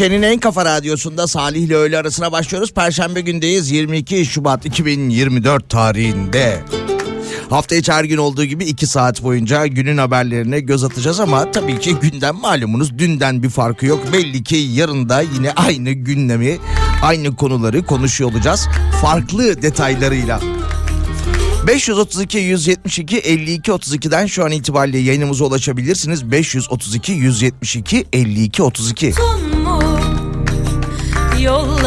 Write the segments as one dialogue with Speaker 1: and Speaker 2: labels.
Speaker 1: Türkiye'nin en kafa radyosunda Salih ile öğle arasına başlıyoruz. Perşembe gündeyiz 22 Şubat 2024 tarihinde. Hafta içi her gün olduğu gibi 2 saat boyunca günün haberlerine göz atacağız ama tabii ki gündem malumunuz dünden bir farkı yok. Belli ki yarın da yine aynı gündemi, aynı konuları konuşuyor olacağız. Farklı detaylarıyla. 532 172 52 32'den şu an itibariyle yayınımıza ulaşabilirsiniz. 532 172 52 32.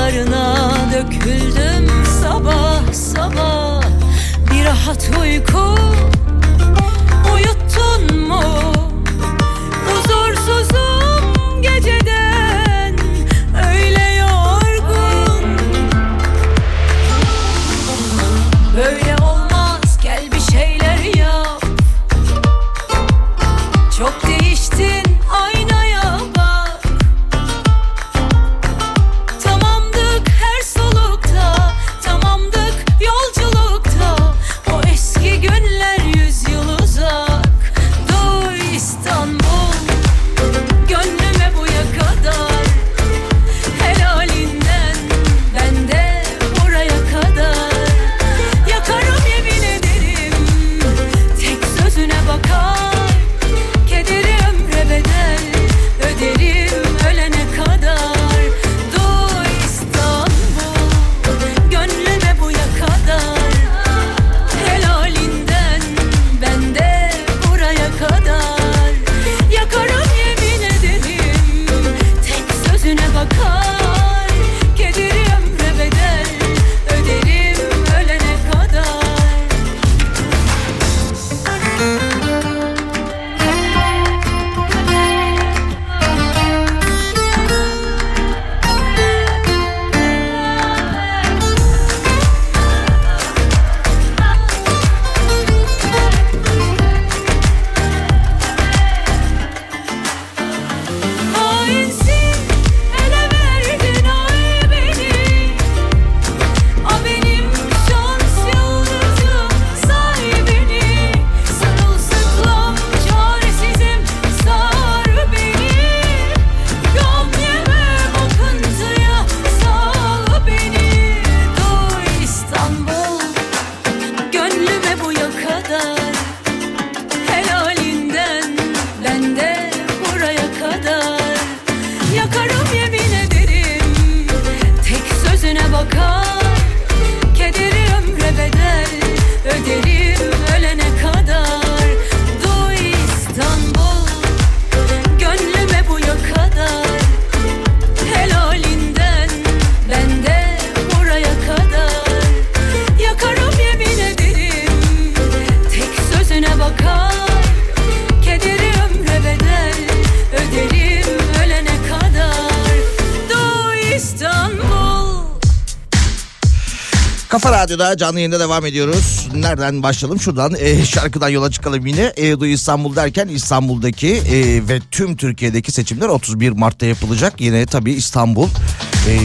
Speaker 2: Yollarına döküldüm sabah sabah
Speaker 1: Kafa Radyo'da canlı yayında devam ediyoruz. Nereden başlayalım? Şuradan e, şarkıdan yola çıkalım yine. E, İstanbul derken İstanbul'daki e, ve tüm Türkiye'deki seçimler 31 Mart'ta yapılacak. Yine tabii İstanbul e,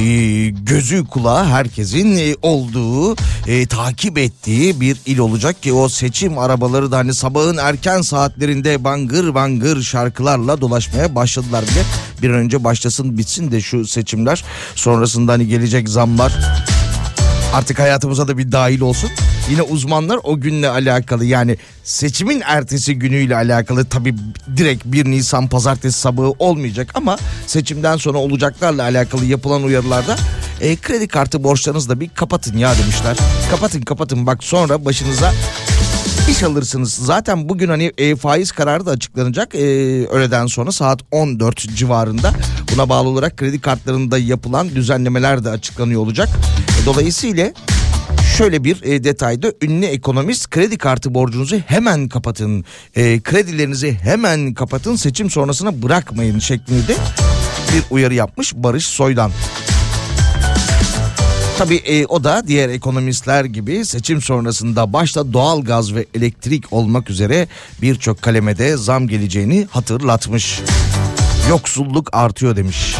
Speaker 1: gözü kulağı herkesin e, olduğu, e, takip ettiği bir il olacak ki o seçim arabaları da hani sabahın erken saatlerinde bangır bangır şarkılarla dolaşmaya başladılar bile. Bir an önce başlasın bitsin de şu seçimler sonrasında hani gelecek zamlar artık hayatımıza da bir dahil olsun. Yine uzmanlar o günle alakalı yani seçimin ertesi günüyle alakalı tabii direkt 1 Nisan pazartesi sabahı olmayacak ama seçimden sonra olacaklarla alakalı yapılan uyarılarda e, kredi kartı borçlarınızı da bir kapatın ya demişler. Kapatın kapatın bak sonra başınıza iş alırsınız. Zaten bugün hani e, faiz kararı da açıklanacak e, öğleden sonra saat 14 civarında. Buna bağlı olarak kredi kartlarında yapılan düzenlemeler de açıklanıyor olacak. Dolayısıyla şöyle bir e, detayda ünlü ekonomist kredi kartı borcunuzu hemen kapatın. E, kredilerinizi hemen kapatın seçim sonrasına bırakmayın şeklinde bir uyarı yapmış Barış Soydan. Tabii e, o da diğer ekonomistler gibi seçim sonrasında başta doğal gaz ve elektrik olmak üzere birçok kalemede zam geleceğini hatırlatmış. Yoksulluk artıyor demiş.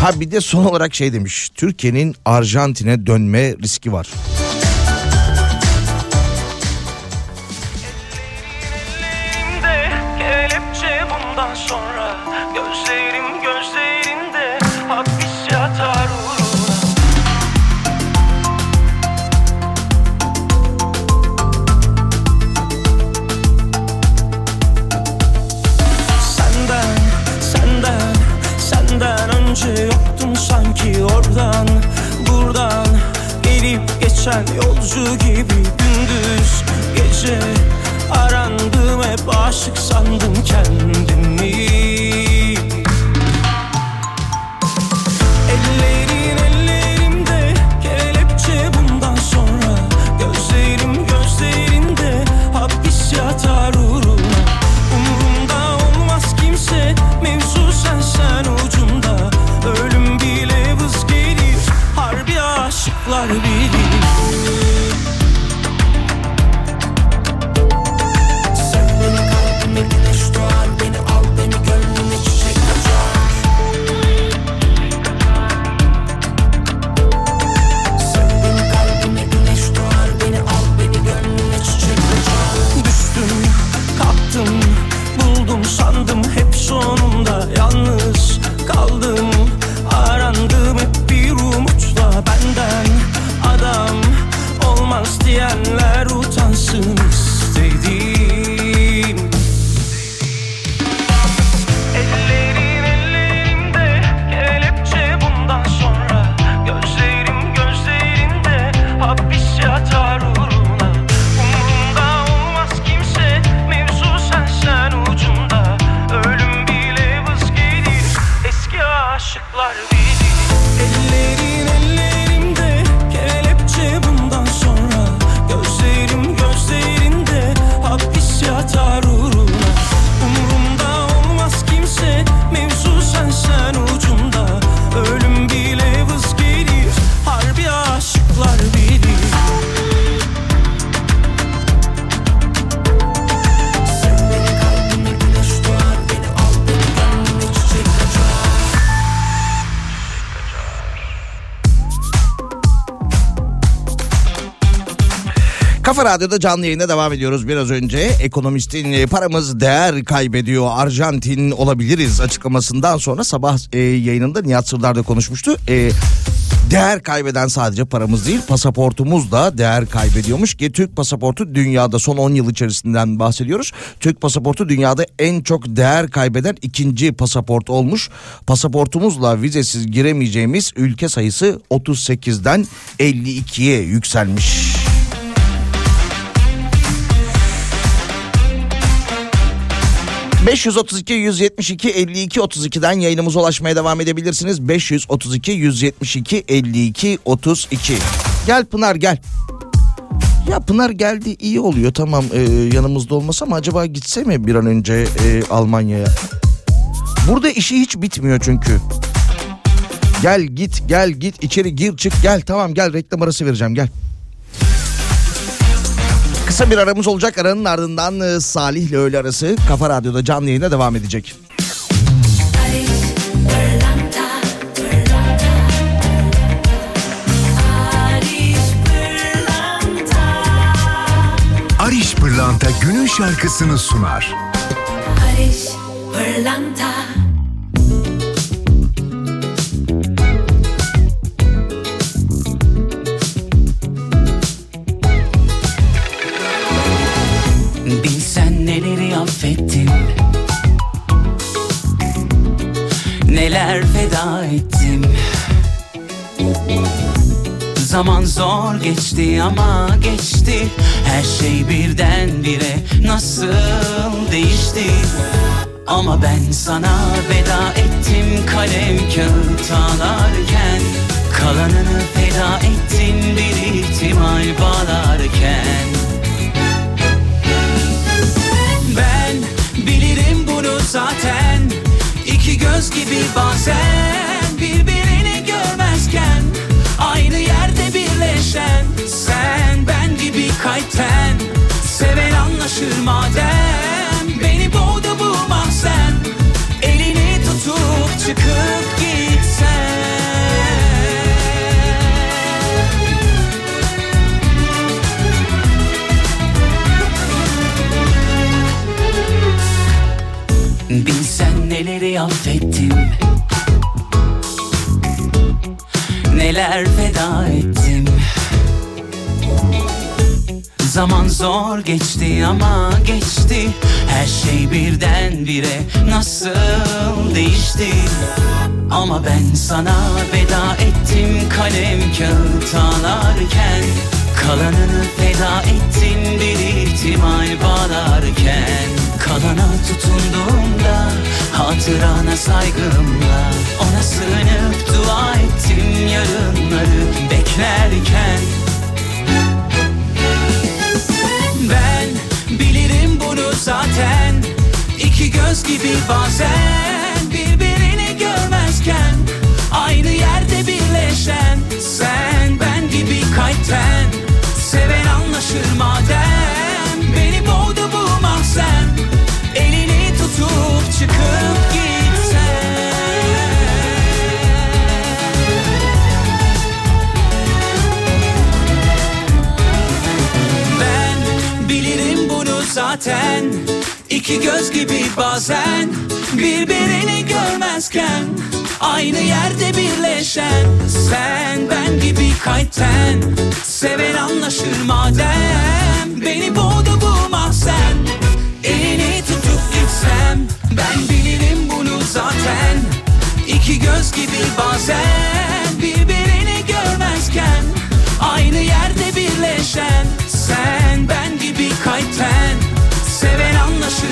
Speaker 1: Ha bir de son olarak şey demiş. Türkiye'nin Arjantin'e dönme riski var.
Speaker 3: Yolcu yolcu gibi gündüz gece. Arandım hep aşık sandım kendimi
Speaker 1: Radyo'da canlı yayına devam ediyoruz. Biraz önce ekonomistin e, paramız değer kaybediyor Arjantin olabiliriz açıklamasından sonra sabah e, yayınında Nihat Sırdar da konuşmuştu. E, değer kaybeden sadece paramız değil pasaportumuz da değer kaybediyormuş ki Türk pasaportu dünyada son 10 yıl içerisinden bahsediyoruz. Türk pasaportu dünyada en çok değer kaybeden ikinci pasaport olmuş. Pasaportumuzla vizesiz giremeyeceğimiz ülke sayısı 38'den 52'ye yükselmiş. ...532 172 52 32'den yayınımıza ulaşmaya devam edebilirsiniz. 532 172 52 32. Gel Pınar gel. Ya Pınar geldi iyi oluyor tamam e, yanımızda olmasa ama acaba gitse mi bir an önce e, Almanya'ya? Burada işi hiç bitmiyor çünkü. Gel git gel git içeri gir çık gel tamam gel reklam arası vereceğim gel. Kısa bir aramız olacak. Aranın ardından e, Salih ile öğle arası Kafa Radyo'da canlı yayına devam edecek.
Speaker 4: Ariş Pırlanta günün şarkısını sunar.
Speaker 2: Barış Pırlanta
Speaker 5: Zaman zor geçti ama geçti. Her şey birdenbire nasıl değişti? Ama ben sana veda ettim kalem kağıt ağlarken Kalanını feda ettin bir ihtimal bağlarken. Ben bilirim bunu zaten. İki göz gibi bazen birleşen sen ben gibi kalpten Seven anlaşır madem beni boğdu bu mahzen. Elini tutup çıkıp gitsen. Bilsen neleri affettim. Neler feda ettim Zaman zor geçti ama geçti. Her şey birdenbire nasıl değişti? Ama ben sana veda ettim kalem kağıt ağlarken Kalanını feda ettin bir ihtimal bağlarken. Kalana tutunduğumda hatırana saygımla. Ona sığınıp dua ettim yarınları beklerken zaten. İki göz gibi bazen birbirini görmezken Aynı yerde birleşen sen ben gibi kalpten. Seven anlaşır madem beni boğdu bu mahzen. Elini tutup çıkıp bunu zaten İki göz gibi bazen Birbirini görmezken Aynı yerde birleşen Sen ben gibi kalpten Seven anlaşır madem. Beni boğdu bu mahzen Elini tutup gitsem Ben bilirim bunu zaten. İki göz gibi bazen Birbirini görmezken Aynı yerde birleşen Sen ben gibi kalpten Seven anlaşır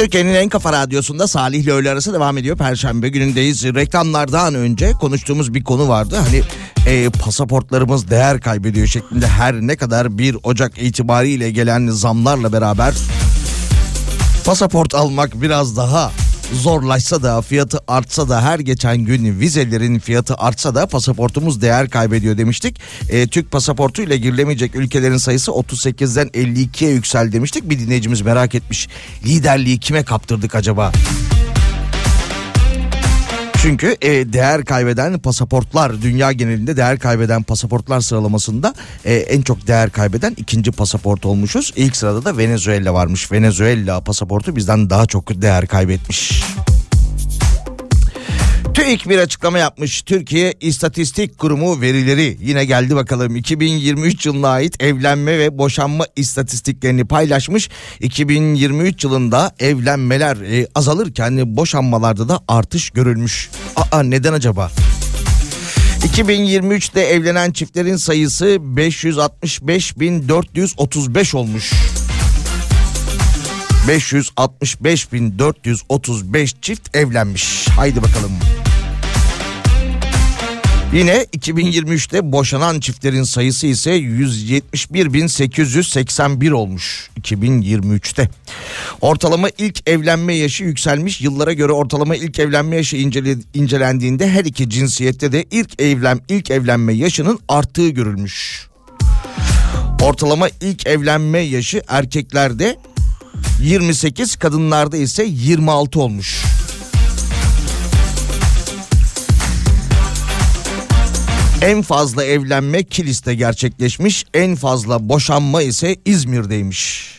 Speaker 1: Türkiye'nin en kafa radyosunda Salih ile öğle arası devam ediyor. Perşembe günündeyiz. Reklamlardan önce konuştuğumuz bir konu vardı. Hani e, pasaportlarımız değer kaybediyor şeklinde her ne kadar 1 Ocak itibariyle gelen zamlarla beraber pasaport almak biraz daha zorlaşsa da fiyatı artsa da her geçen gün vizelerin fiyatı artsa da pasaportumuz değer kaybediyor demiştik. E, Türk pasaportu ile girilemeyecek ülkelerin sayısı 38'den 52'ye yüksel demiştik. Bir dinleyicimiz merak etmiş. Liderliği kime kaptırdık acaba? Çünkü e, değer kaybeden pasaportlar dünya genelinde değer kaybeden pasaportlar sıralamasında e, en çok değer kaybeden ikinci pasaport olmuşuz. İlk sırada da Venezuela varmış. Venezuela pasaportu bizden daha çok değer kaybetmiş. TÜİK bir açıklama yapmış. Türkiye İstatistik Kurumu verileri yine geldi bakalım. 2023 yılına ait evlenme ve boşanma istatistiklerini paylaşmış. 2023 yılında evlenmeler e, azalırken boşanmalarda da artış görülmüş. Aa neden acaba? 2023'te evlenen çiftlerin sayısı 565.435 olmuş. 565.435 çift evlenmiş. Haydi bakalım. Yine 2023'te boşanan çiftlerin sayısı ise 171.881 olmuş 2023'te. Ortalama ilk evlenme yaşı yükselmiş. Yıllara göre ortalama ilk evlenme yaşı incele, incelendiğinde her iki cinsiyette de ilk evlen ilk evlenme yaşının arttığı görülmüş. Ortalama ilk evlenme yaşı erkeklerde 28, kadınlarda ise 26 olmuş. En fazla evlenme Kilis'te gerçekleşmiş, en fazla boşanma ise İzmir'deymiş.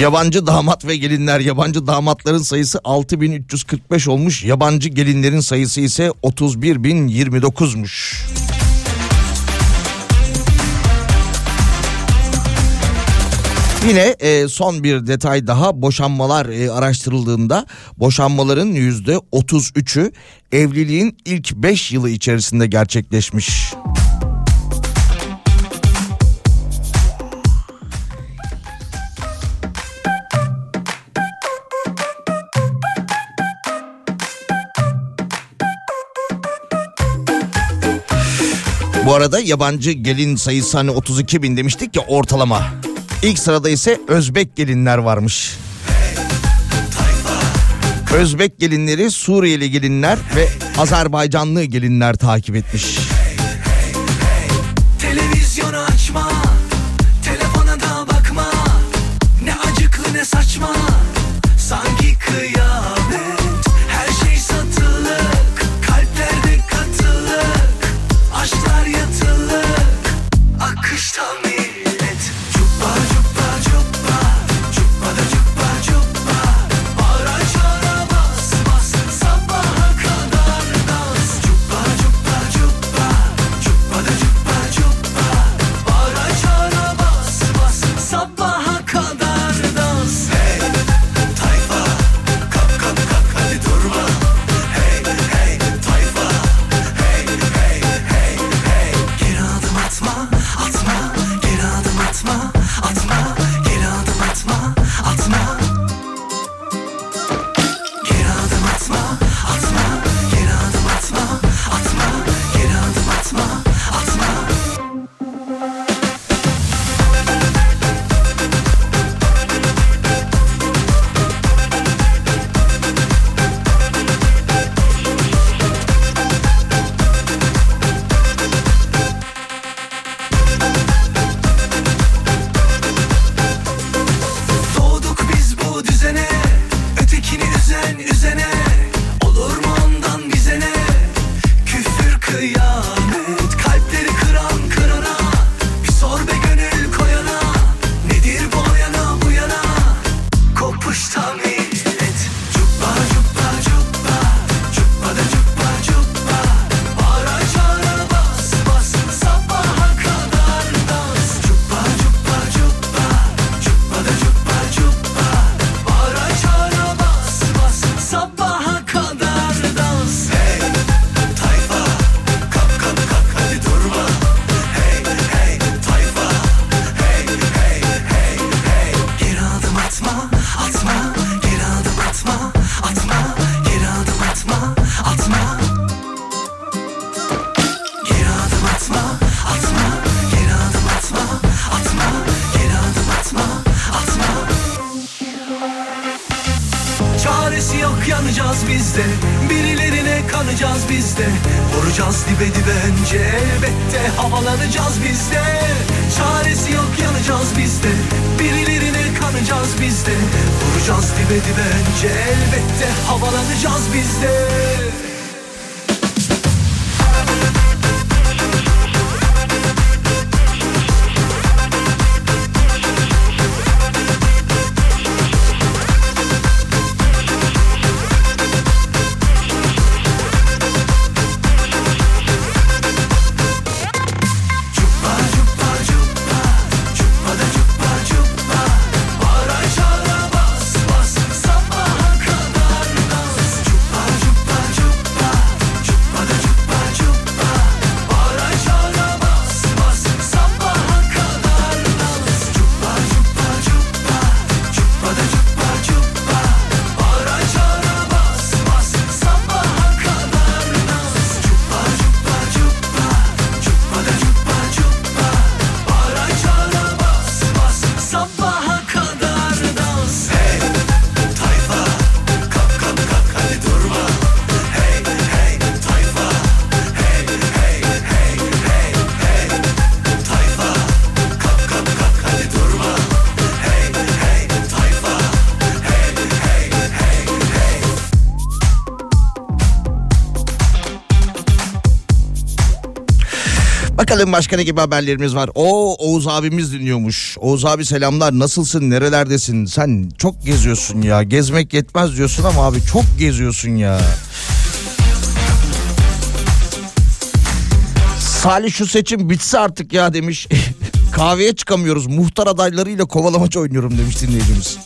Speaker 1: Yabancı damat ve gelinler yabancı damatların sayısı 6345 olmuş. Yabancı gelinlerin sayısı ise 31029'muş. Yine e, son bir detay daha boşanmalar e, araştırıldığında boşanmaların yüzde 33'ü evliliğin ilk 5 yılı içerisinde gerçekleşmiş. Bu arada yabancı gelin sayısı hani 32 bin demiştik ya ortalama. İlk sırada ise Özbek gelinler varmış. Özbek gelinleri Suriyeli gelinler ve Azerbaycanlı gelinler takip etmiş. Bakalım başka ne gibi haberlerimiz var. O Oğuz abimiz dinliyormuş. Oğuz abi selamlar nasılsın nerelerdesin? Sen çok geziyorsun ya. Gezmek yetmez diyorsun ama abi çok geziyorsun ya. Salih şu seçim bitse artık ya demiş. Kahveye çıkamıyoruz. Muhtar adaylarıyla kovalamaç oynuyorum demiş dinleyicimiz.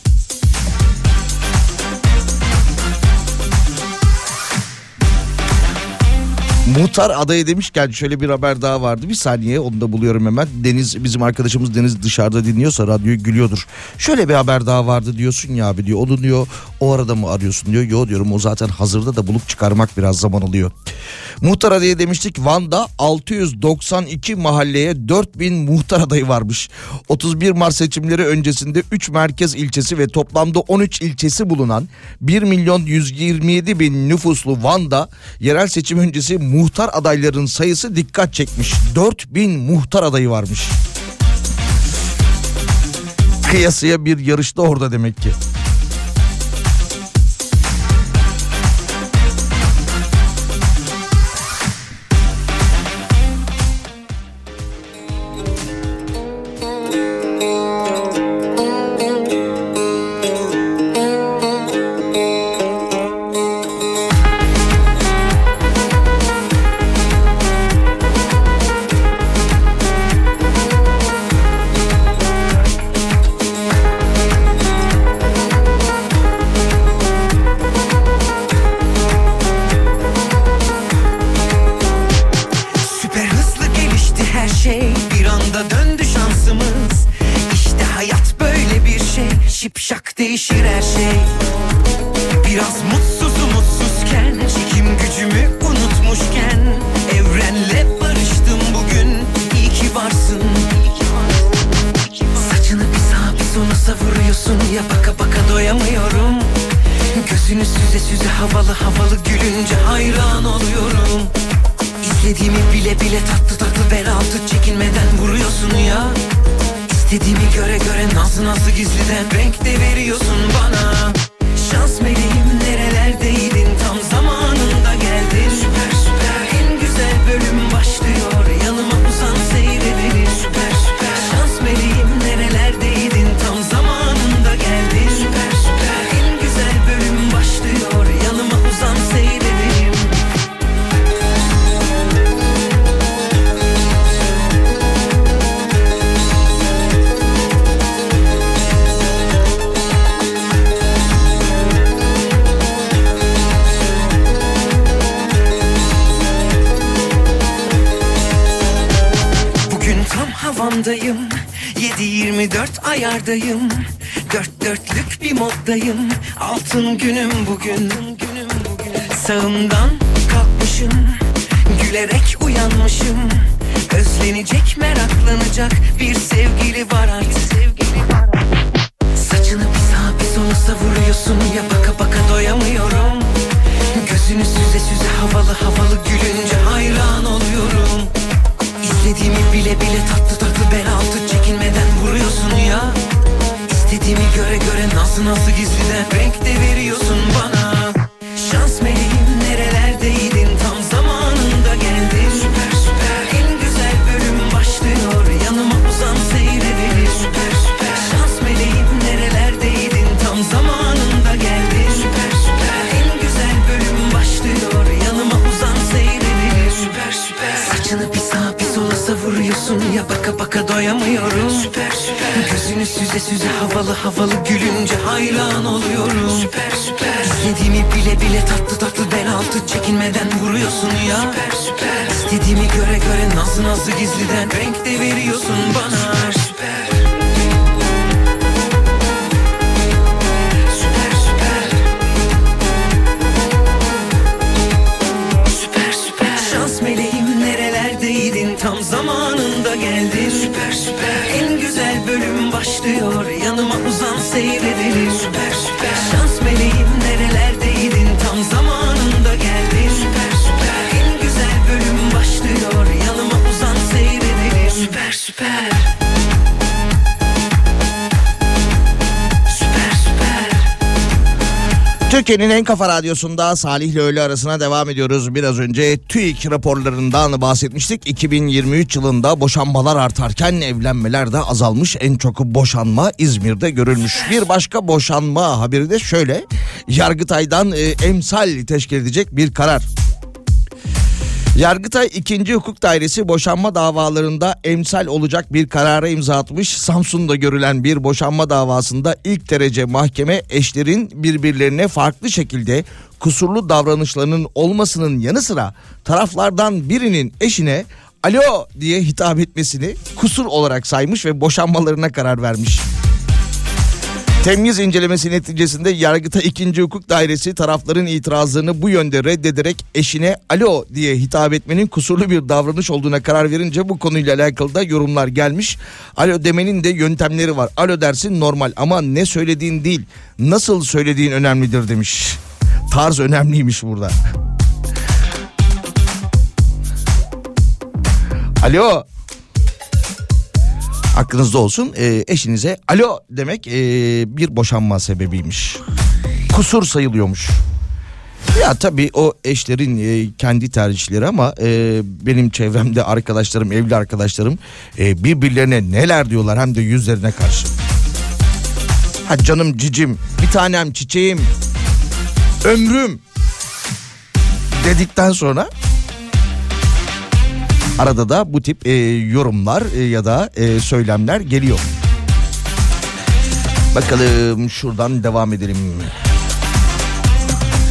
Speaker 1: Muhtar adayı demişken şöyle bir haber daha vardı. Bir saniye onu da buluyorum hemen. Deniz bizim arkadaşımız Deniz dışarıda dinliyorsa radyoyu gülüyordur. Şöyle bir haber daha vardı diyorsun ya abi diyor. Onu diyor o arada mı arıyorsun diyor. Yo diyorum o zaten hazırda da bulup çıkarmak biraz zaman alıyor. Muhtar adayı demiştik. Van'da 692 mahalleye 4000 muhtar adayı varmış. 31 Mart seçimleri öncesinde 3 merkez ilçesi ve toplamda 13 ilçesi bulunan 1 milyon 127 bin nüfuslu Van'da yerel seçim öncesi muhtar adayların sayısı dikkat çekmiş. 4000 muhtar adayı varmış. Kıyasıya bir yarışta orada demek
Speaker 6: ki. Bile bile tatlı tatlı bel altı çekinmeden vuruyorsun ya. İstediğimi göre göre nazlı nazlı gizliden renk de veriyorsun bana. Şans meleğim nerelerdeydin yollardayım Dört dörtlük bir moddayım. Altın günüm bugün. Sağımdan kalkmışım. Gülerek uyanmışım. Özlenecek meraklanacak Bir sevgili var artık. Saçını bir sağa bir sola savuruyorsun. Ya baka baka doyamıyorum. Gözünü süze süze havalı havalı gülünce hayran oluyorum. Beklediğimi bile bile tatlı tatlı bel altı çekinmeden vuruyorsun ya. İstediğimi göre göre nasıl nasıl gizliden renk de veriyorsun bana. Baka doyamıyorum. Süper süper. Gözünü süze süze havalı havalı gülünce hayran oluyorum. Süper süper. İstediğimi bile bile tatlı tatlı bel altı çekinmeden vuruyorsun ya. Süper süper. İstediğimi göre göre nazlı nazlı gizliden renk de veriyorsun bana. Süper
Speaker 1: Türkiye'nin en kafa radyosunda Salih ile öğle arasına devam ediyoruz. Biraz önce TÜİK raporlarından bahsetmiştik. 2023 yılında boşanmalar artarken evlenmeler de azalmış. En çok boşanma İzmir'de görülmüş. Bir başka boşanma haberi de şöyle. Yargıtay'dan e, emsal teşkil edecek bir karar. Yargıtay 2. Hukuk Dairesi boşanma davalarında emsal olacak bir karara imza atmış. Samsun'da görülen bir boşanma davasında ilk derece mahkeme eşlerin birbirlerine farklı şekilde kusurlu davranışlarının olmasının yanı sıra taraflardan birinin eşine alo diye hitap etmesini kusur olarak saymış ve boşanmalarına karar vermiş. Temyiz incelemesi neticesinde Yargıtay 2. Hukuk Dairesi tarafların itirazlarını bu yönde reddederek eşine alo diye hitap etmenin kusurlu bir davranış olduğuna karar verince bu konuyla alakalı da yorumlar gelmiş. Alo demenin de yöntemleri var. Alo dersin normal ama ne söylediğin değil nasıl söylediğin önemlidir demiş. Tarz önemliymiş burada. Alo aklınızda olsun e, eşinize alo demek e, bir boşanma sebebiymiş. Kusur sayılıyormuş. Ya tabii o eşlerin e, kendi tercihleri ama e, benim çevremde arkadaşlarım, evli arkadaşlarım e, birbirlerine neler diyorlar hem de yüzlerine karşı. Ha canım cicim, bir tanem çiçeğim, ömrüm dedikten sonra Arada da bu tip e, yorumlar e, ya da e, söylemler geliyor. Bakalım şuradan devam edelim.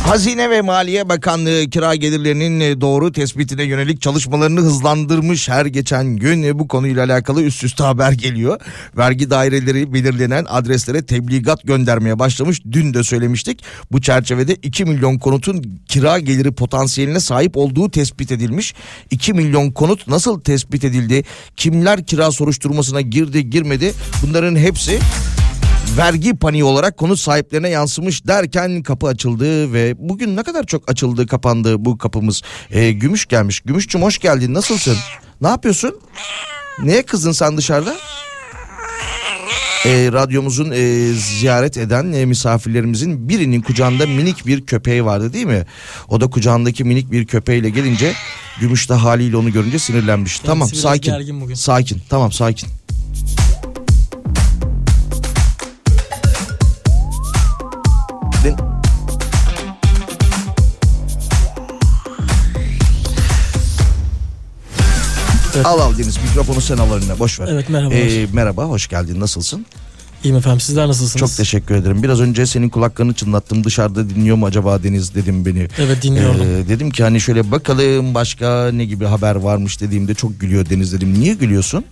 Speaker 1: Hazine ve Maliye Bakanlığı kira gelirlerinin e, doğru tespitine yönelik çalışmalarını hızlandırmış her geçen gün e, bu konuyla alakalı üst üste haber geliyor. Vergi daireleri belirlenen adreslere tebligat göndermeye başlamış. Dün de söylemiştik. Bu çerçevede 2 milyon konutun kira geliri potansiyeline sahip olduğu tespit edilmiş. 2 milyon konut nasıl tespit edildi? Kimler kira soruşturmasına girdi girmedi? Bunların hepsi vergi paniği olarak konut sahiplerine yansımış derken kapı açıldı ve bugün ne kadar çok açıldı kapandı bu kapımız. Ee, Gümüş gelmiş. Gümüşçüm hoş geldin nasılsın? Ne yapıyorsun? Neye kızdın sen dışarıda? Ee, radyomuzun e, ziyaret eden e, misafirlerimizin birinin kucağında minik bir köpeği vardı değil mi? O da kucağındaki minik bir köpeğiyle gelince Gümüş de haliyle onu görünce sinirlenmiş. tamam
Speaker 7: biraz
Speaker 1: sakin. Sakin tamam sakin. Al al Deniz mikrofonu sen al eline boş ver.
Speaker 7: Evet, merhaba.
Speaker 1: Ee, merhaba hoş geldin nasılsın?
Speaker 7: İyiyim efendim sizler nasılsınız?
Speaker 1: Çok teşekkür ederim. Biraz önce senin kulaklarını çınlattım dışarıda dinliyor mu acaba Deniz dedim beni.
Speaker 7: Evet dinliyordum.
Speaker 1: Ee, dedim ki hani şöyle bakalım başka ne gibi haber varmış dediğimde çok gülüyor Deniz dedim. Niye gülüyorsun?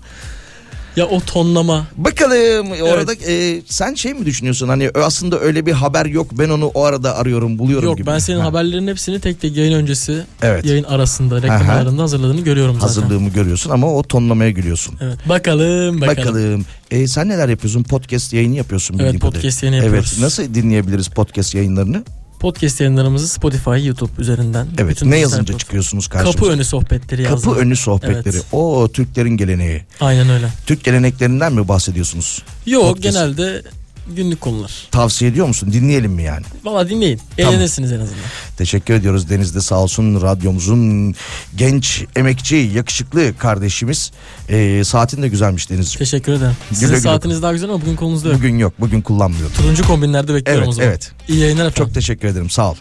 Speaker 7: Ya o tonlama
Speaker 1: Bakalım orada e, sen şey mi düşünüyorsun hani aslında öyle bir haber yok ben onu o arada arıyorum buluyorum
Speaker 7: yok
Speaker 1: gibi.
Speaker 7: ben senin
Speaker 1: Ha,
Speaker 7: haberlerin hepsini tek tek yayın öncesi
Speaker 1: Evet.
Speaker 7: yayın arasında reklamlarında hazırladığını görüyorum zaten.
Speaker 1: Hazırlığımı görüyorsun ama o tonlamaya gülüyorsun.
Speaker 7: Evet bakalım bakalım.
Speaker 1: Bakalım. E, sen neler yapıyorsun? Podcast yayını yapıyorsun.
Speaker 7: Evet,
Speaker 1: bildiğim
Speaker 7: podcast
Speaker 1: kadarıyla.
Speaker 7: yayını yapıyoruz.
Speaker 1: Evet. Nasıl dinleyebiliriz podcast yayınlarını?
Speaker 7: Podcast yayınlarımızı Spotify, YouTube üzerinden.
Speaker 1: Evet.
Speaker 7: bütün
Speaker 1: ne yazınca çıkıyorsunuz karşımıza?
Speaker 7: Kapı önü sohbetleri yazdım.
Speaker 1: Kapı önü sohbetleri.
Speaker 7: Evet.
Speaker 1: O Türklerin geleneği.
Speaker 7: Aynen öyle.
Speaker 1: Türk geleneklerinden mi bahsediyorsunuz?
Speaker 7: Yok
Speaker 1: Podcast.
Speaker 7: genelde günlük konular.
Speaker 1: Tavsiye ediyor musun? Dinleyelim mi yani?
Speaker 7: Valla dinleyin.
Speaker 1: Tamam.
Speaker 7: Eğlenirsiniz en azından.
Speaker 1: Teşekkür ediyoruz Deniz de sağ olsun radyomuzun genç emekçi yakışıklı kardeşimiz. Ee, saatin de güzelmiş Denizciğim.
Speaker 7: Teşekkür ederim. Sizin
Speaker 1: Güle güle
Speaker 7: saatiniz daha güzel ama bugün konunuzda yok.
Speaker 1: Bugün yok bugün kullanmıyorum.
Speaker 7: Turuncu kombinlerde bekliyorum
Speaker 1: Evet,
Speaker 7: o zaman.
Speaker 1: evet.
Speaker 7: İyi yayınlar efendim.
Speaker 1: Çok teşekkür ederim sağ ol.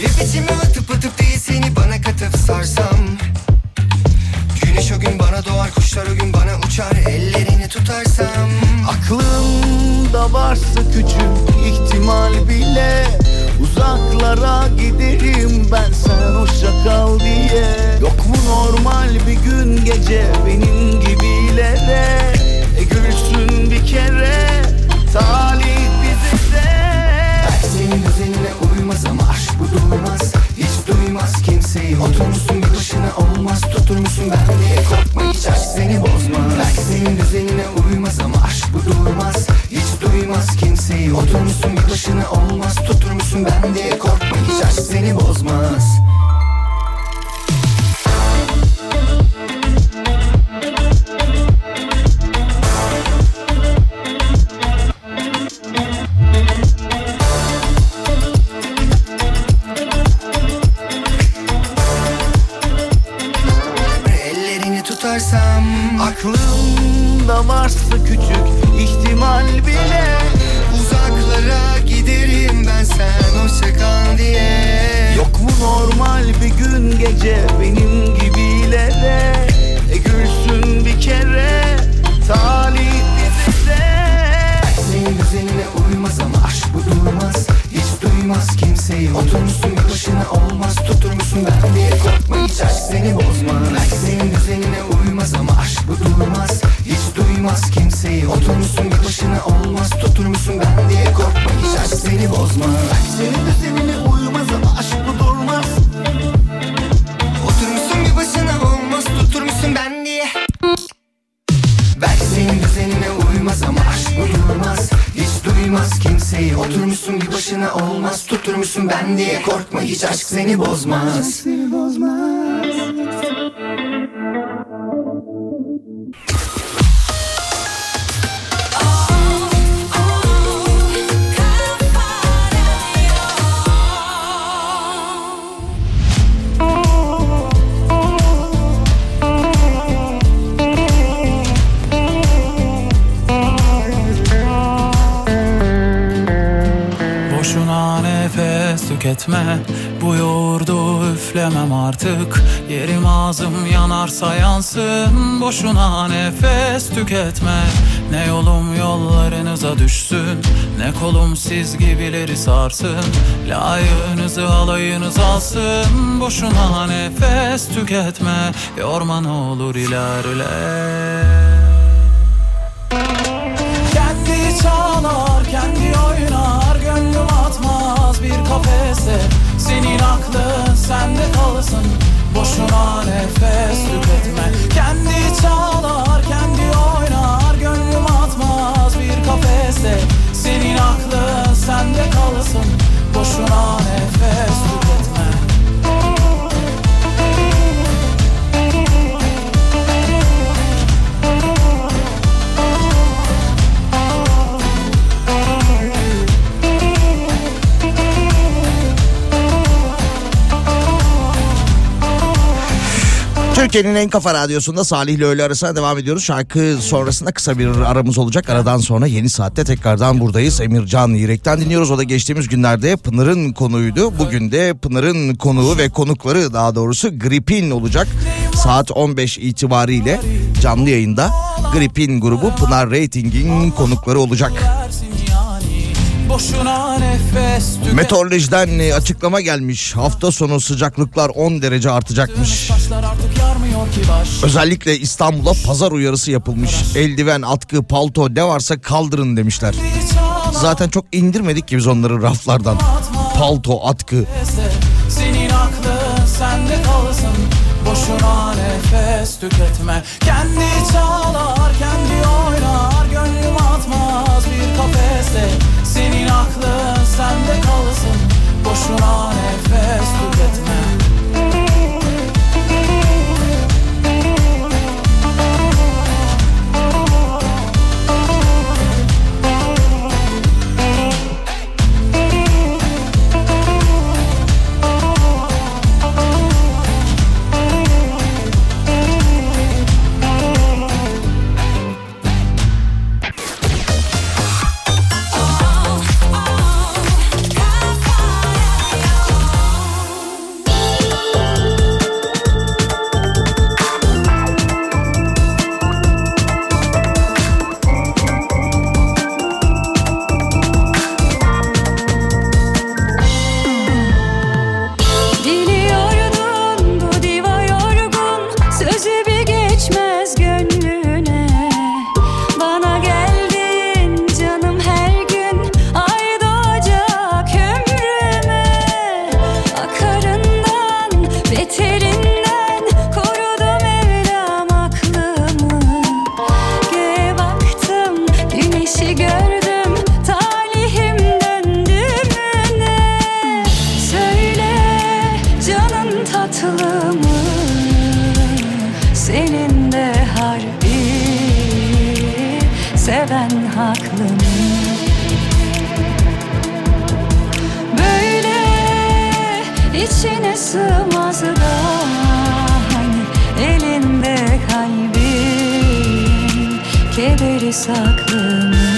Speaker 8: Hep içime atıp atıp değil seni bana katıp sarsam. Güneş o gün bana doğar kuşlar o gün bana uçar Ellerini tutarsam.
Speaker 9: Aklımda varsa küçük ihtimal bile Uzaklara giderim ben sen hoşça kal diye. Yok mu normal bir gün gece benim gibilere? E gülsün bir kere talih bize
Speaker 8: Belki senin düzenine uymaz ama aşk bu durmaz Hiç duymaz kimseyi. Oturmuşsun bir başına olmaz. Tutur musun ben diye korkma hiç aşk seni bozmaz. Belki senin düzenine uymaz ama aşk bu durmaz. Hiç duymaz kimseyi. Oturmuşsun bir başına olmaz. Tutur musun ben diye korkma hiç aşk seni bozmaz
Speaker 10: tüketme Bu yoğurdu üflemem artık. Yerim ağzım yanarsa yansın Boşuna nefes tüketme. Ne yolum yollarınıza düşsün Ne kolum siz gibileri sarsın. Layığınızı alayınız alsın Boşuna nefes tüketme. Yorma ne olur ilerle
Speaker 1: Türkiye'nin en kafa radyosunda Salih ile öğle arasına devam ediyoruz. Şarkı sonrasında kısa bir aramız olacak. Aradan sonra yeni saatte tekrardan buradayız. Emircan Yürek'ten dinliyoruz. O da geçtiğimiz günlerde Pınar'ın konuydu. Bugün de Pınar'ın konuğu ve konukları daha doğrusu Gripin olacak. Saat 15 itibariyle canlı yayında Gripin grubu Pınar Rating'in konukları olacak. Meteorolojiden e, açıklama gelmiş. Hafta sonu sıcaklıklar 10 derece artacakmış. Özellikle İstanbul'a pazar uyarısı yapılmış. Eldiven, atkı, palto ne varsa kaldırın demişler. Zaten çok indirmedik ki biz onları raflardan. Palto, atkı.
Speaker 10: Senin aklın sende kalsın Boşuna nefes tüketme Kendi çalar
Speaker 2: kalsın. Boşuna nefes tüketme. içine sığmaz da Hani elinde kalbim Keberi saklanır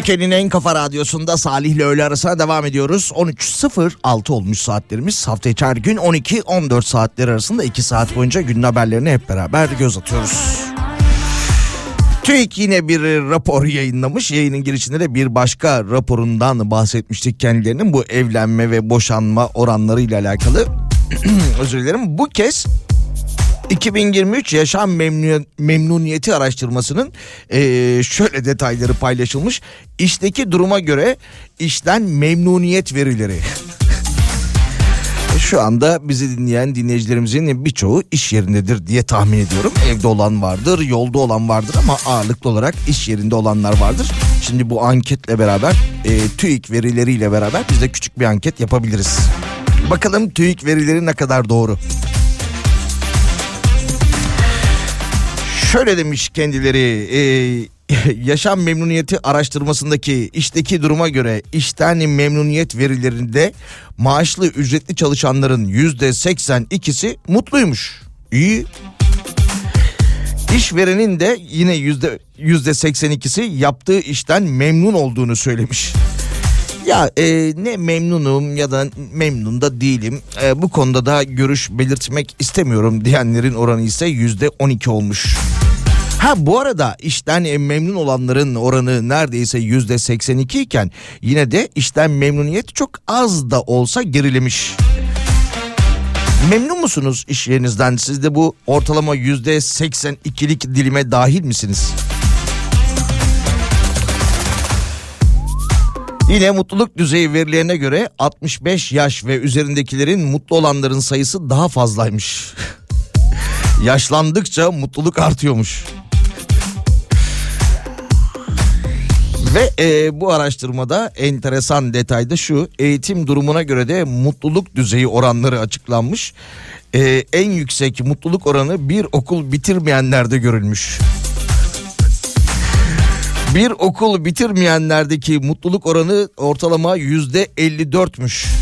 Speaker 1: Türkiye'nin en kafa radyosunda Salih ile öğle arasına devam ediyoruz. 13.06 olmuş saatlerimiz. Hafta içi gün 12-14 saatleri arasında 2 saat boyunca günün haberlerine hep beraber göz atıyoruz. TÜİK yine bir rapor yayınlamış. Yayının girişinde de bir başka raporundan bahsetmiştik kendilerinin. Bu evlenme ve boşanma oranları ile alakalı. Özür dilerim. Bu kez 2023 yaşam memnun, memnuniyeti araştırmasının eee, şöyle detayları paylaşılmış. İşteki duruma göre işten memnuniyet verileri. Şu anda bizi dinleyen dinleyicilerimizin birçoğu iş yerindedir diye tahmin ediyorum. Evde olan vardır, yolda olan vardır ama ağırlıklı olarak iş yerinde olanlar vardır. Şimdi bu anketle beraber, e, TÜİK verileriyle beraber biz de küçük bir anket yapabiliriz. Bakalım TÜİK verileri ne kadar doğru. Şöyle demiş kendileri e, yaşam memnuniyeti araştırmasındaki işteki duruma göre işten memnuniyet verilerinde maaşlı ücretli çalışanların yüzde 82'si mutluymuş. İyi. İşverenin de yine yüzde yüzde 82'si yaptığı işten memnun olduğunu söylemiş. Ya e, ne memnunum ya da memnun da değilim. E, bu konuda da görüş belirtmek istemiyorum diyenlerin oranı ise yüzde 12 olmuş. Ha bu arada işten memnun olanların oranı neredeyse yüzde 82 iken yine de işten memnuniyet çok az da olsa gerilemiş. Memnun musunuz iş yerinizden? Siz de bu ortalama yüzde 82'lik dilime dahil misiniz? Yine mutluluk düzeyi verilerine göre 65 yaş ve üzerindekilerin mutlu olanların sayısı daha fazlaymış. Yaşlandıkça mutluluk artıyormuş. Ve e, bu araştırmada enteresan detay da şu eğitim durumuna göre de mutluluk düzeyi oranları açıklanmış. E, en yüksek mutluluk oranı bir okul bitirmeyenlerde görülmüş. Bir okul bitirmeyenlerdeki mutluluk oranı ortalama yüzde 54'müş.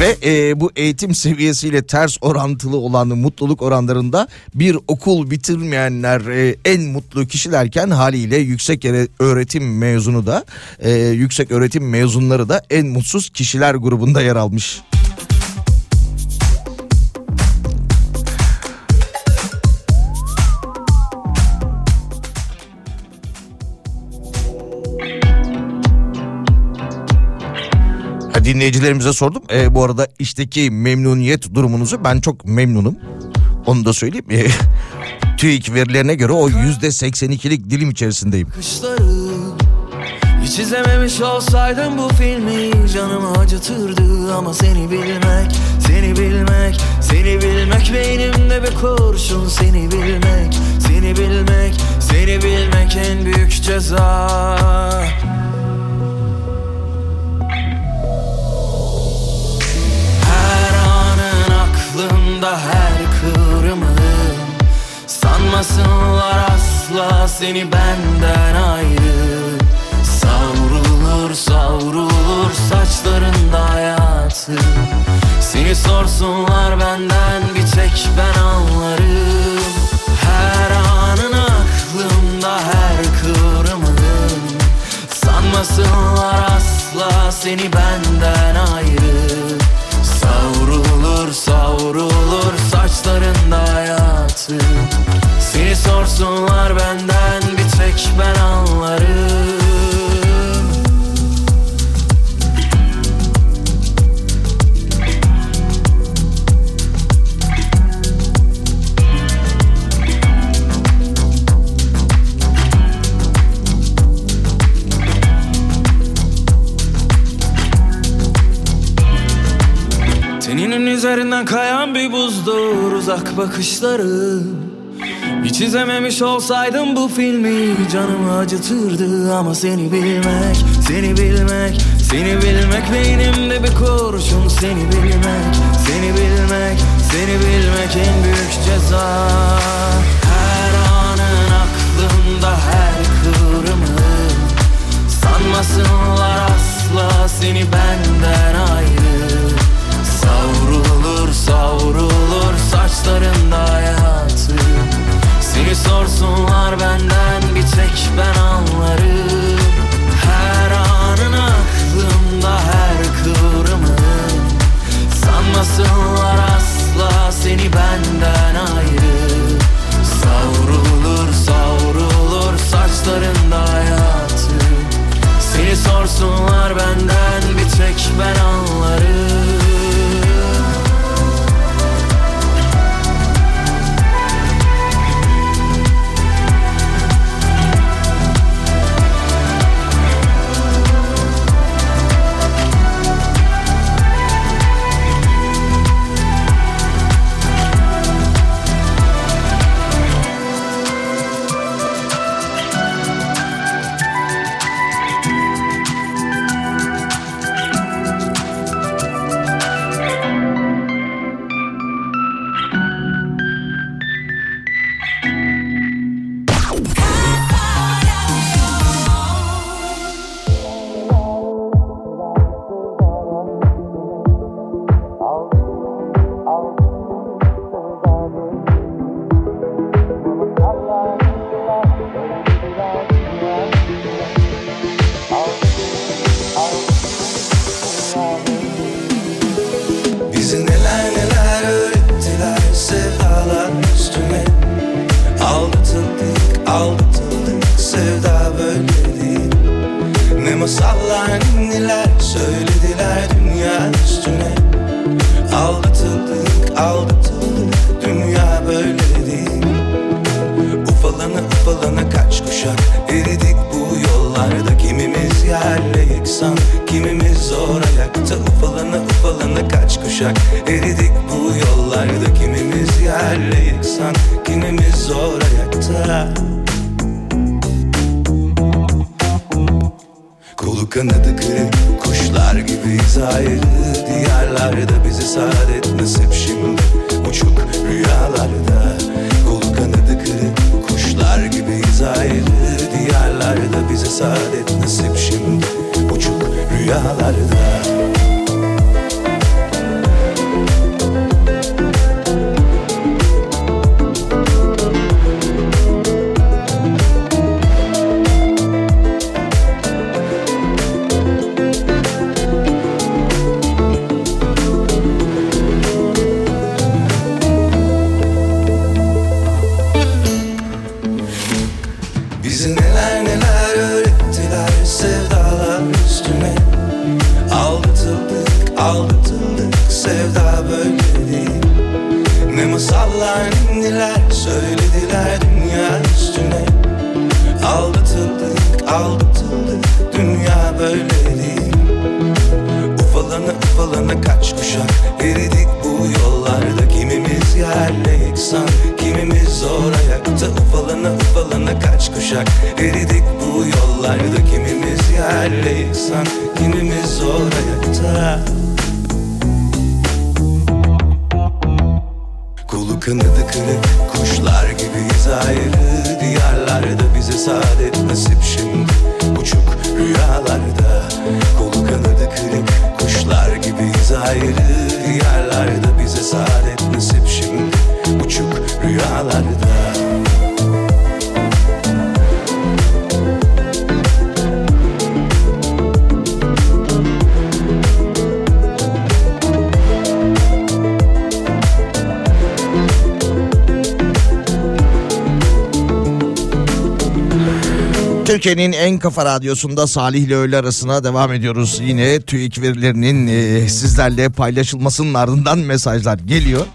Speaker 1: Ve e, bu eğitim seviyesiyle ters orantılı olan mutluluk oranlarında bir okul bitirmeyenler e, en mutlu kişilerken haliyle yüksek öğretim mezunu da e, yüksek öğretim mezunları da en mutsuz kişiler grubunda yer almış. Dinleyicilerimize sordum. E, bu arada işteki memnuniyet durumunuzu ben çok memnunum. Onu da söyleyeyim. E, TÜİK verilerine göre o yüzde 82'lik dilim içerisindeyim.
Speaker 5: bakışları Hiç izlememiş olsaydım bu filmi Canımı acıtırdı ama seni bilmek Seni bilmek, seni bilmek Beynimde bir kurşun Seni bilmek, seni bilmek Seni bilmek en büyük ceza aklımda her kıvrımın Sanmasınlar asla seni benden ayrı. Savrulur savrulur saçlarında hayatı. Seni sorsunlar benden bir tek ben anlarım. Her anın aklımda her kıvrımın Sanmasınlar asla seni benden ayrı Savrulur savrulur saçlarında hayatı. Seni sorsunlar benden bir tek ben anlarım Teninin üzerinden kayan bir buzdur uzak bakışları. Hiç izlememiş olsaydım bu filmi Canımı acıtırdı ama seni bilmek Seni bilmek, seni bilmek Beynimde bir kurşun. Seni bilmek, seni bilmek Seni bilmek en büyük ceza. Her anın aklımda her kıvrımın Sanmasınlar asla seni benden ayrı Savrulur saçlarında hayatı. Seni sorsunlar
Speaker 1: en kafa radyosunda Salih ile öğle arasına devam ediyoruz. Yine TÜİK verilerinin e, sizlerle paylaşılmasının ardından mesajlar geliyor.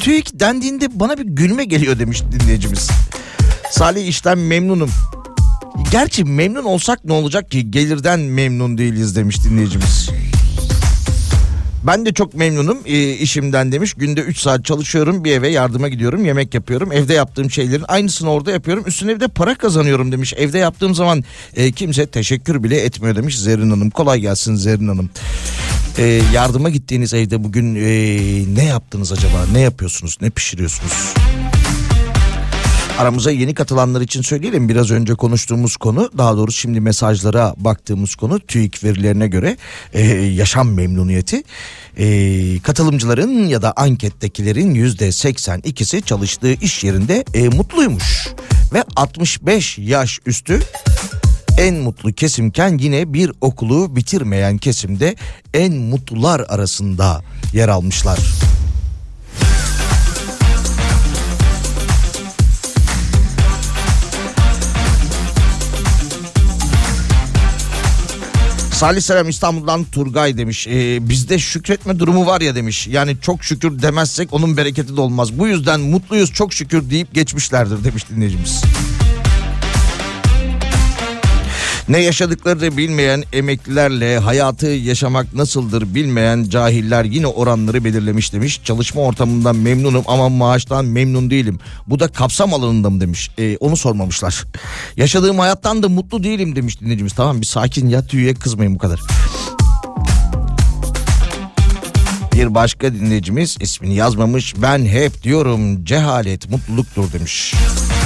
Speaker 1: TÜİK dendiğinde bana bir gülme geliyor demiş dinleyicimiz. Salih işten memnunum. Gerçi memnun olsak ne olacak ki gelirden memnun değiliz demiş dinleyicimiz. Ben de çok memnunum e, işimden demiş. Günde 3 saat çalışıyorum bir eve yardıma gidiyorum yemek yapıyorum. Evde yaptığım şeylerin aynısını orada yapıyorum. Üstüne bir de para kazanıyorum demiş. Evde yaptığım zaman e, kimse teşekkür bile etmiyor demiş Zerrin Hanım. Kolay gelsin Zerrin Hanım. E, yardıma gittiğiniz evde bugün e, ne yaptınız acaba? Ne yapıyorsunuz? Ne pişiriyorsunuz? Aramıza yeni katılanlar için söyleyelim. Biraz önce konuştuğumuz konu daha doğrusu şimdi mesajlara baktığımız konu TÜİK verilerine göre e, yaşam memnuniyeti. E, katılımcıların ya da ankettekilerin yüzde 82'si çalıştığı iş yerinde e, mutluymuş. Ve 65 yaş üstü en mutlu kesimken yine bir okulu bitirmeyen kesimde en mutlular arasında yer almışlar. Salih Selam İstanbul'dan Turgay demiş. Ee, bizde şükretme durumu var ya demiş. Yani çok şükür demezsek onun bereketi de olmaz. Bu yüzden mutluyuz çok şükür deyip geçmişlerdir demiş dinleyicimiz. Ne yaşadıklarını bilmeyen emeklilerle hayatı yaşamak nasıldır bilmeyen cahiller yine oranları belirlemiş demiş. Çalışma ortamından memnunum ama maaştan memnun değilim. Bu da kapsam alanında mı demiş. Ee, onu sormamışlar. Yaşadığım hayattan da mutlu değilim demiş dinleyicimiz. Tamam bir sakin yat üyeye kızmayın bu kadar. Bir başka dinleyicimiz ismini yazmamış. Ben hep diyorum cehalet mutluluktur demiş.
Speaker 2: Bırakamıyorum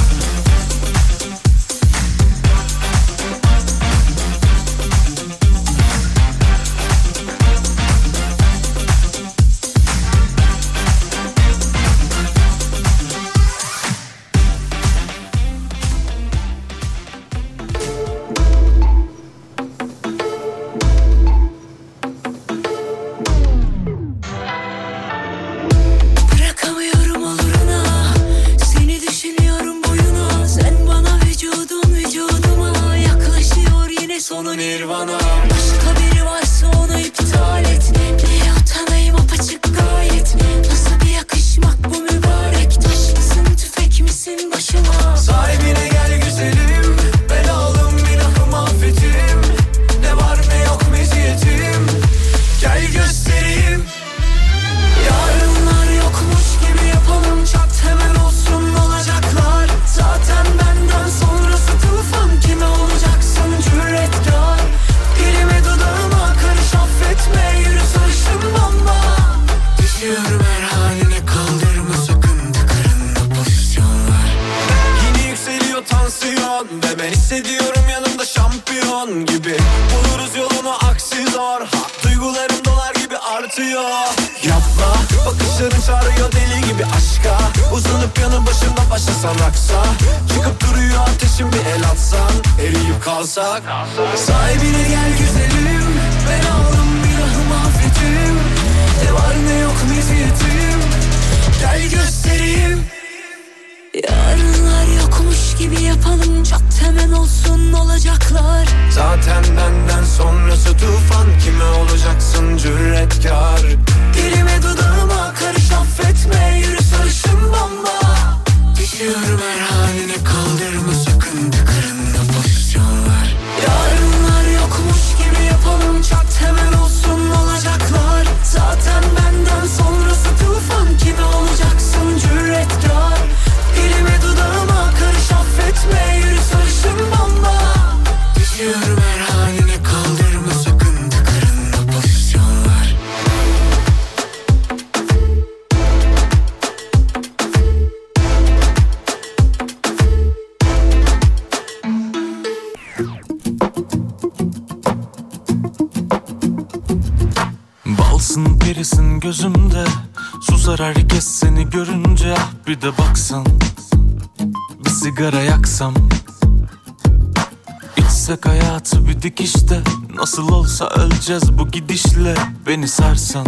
Speaker 2: yapalım
Speaker 11: Çok hemen olsun olacaklar.
Speaker 6: Zaten benden sonrası tufan Kime olacaksın cüretkar? Dilime dudağıma
Speaker 12: bir de baksan Bir sigara yaksam. İçsek hayatı bir dikişte Nasıl olsa öleceğiz bu gidişle. Beni sarsan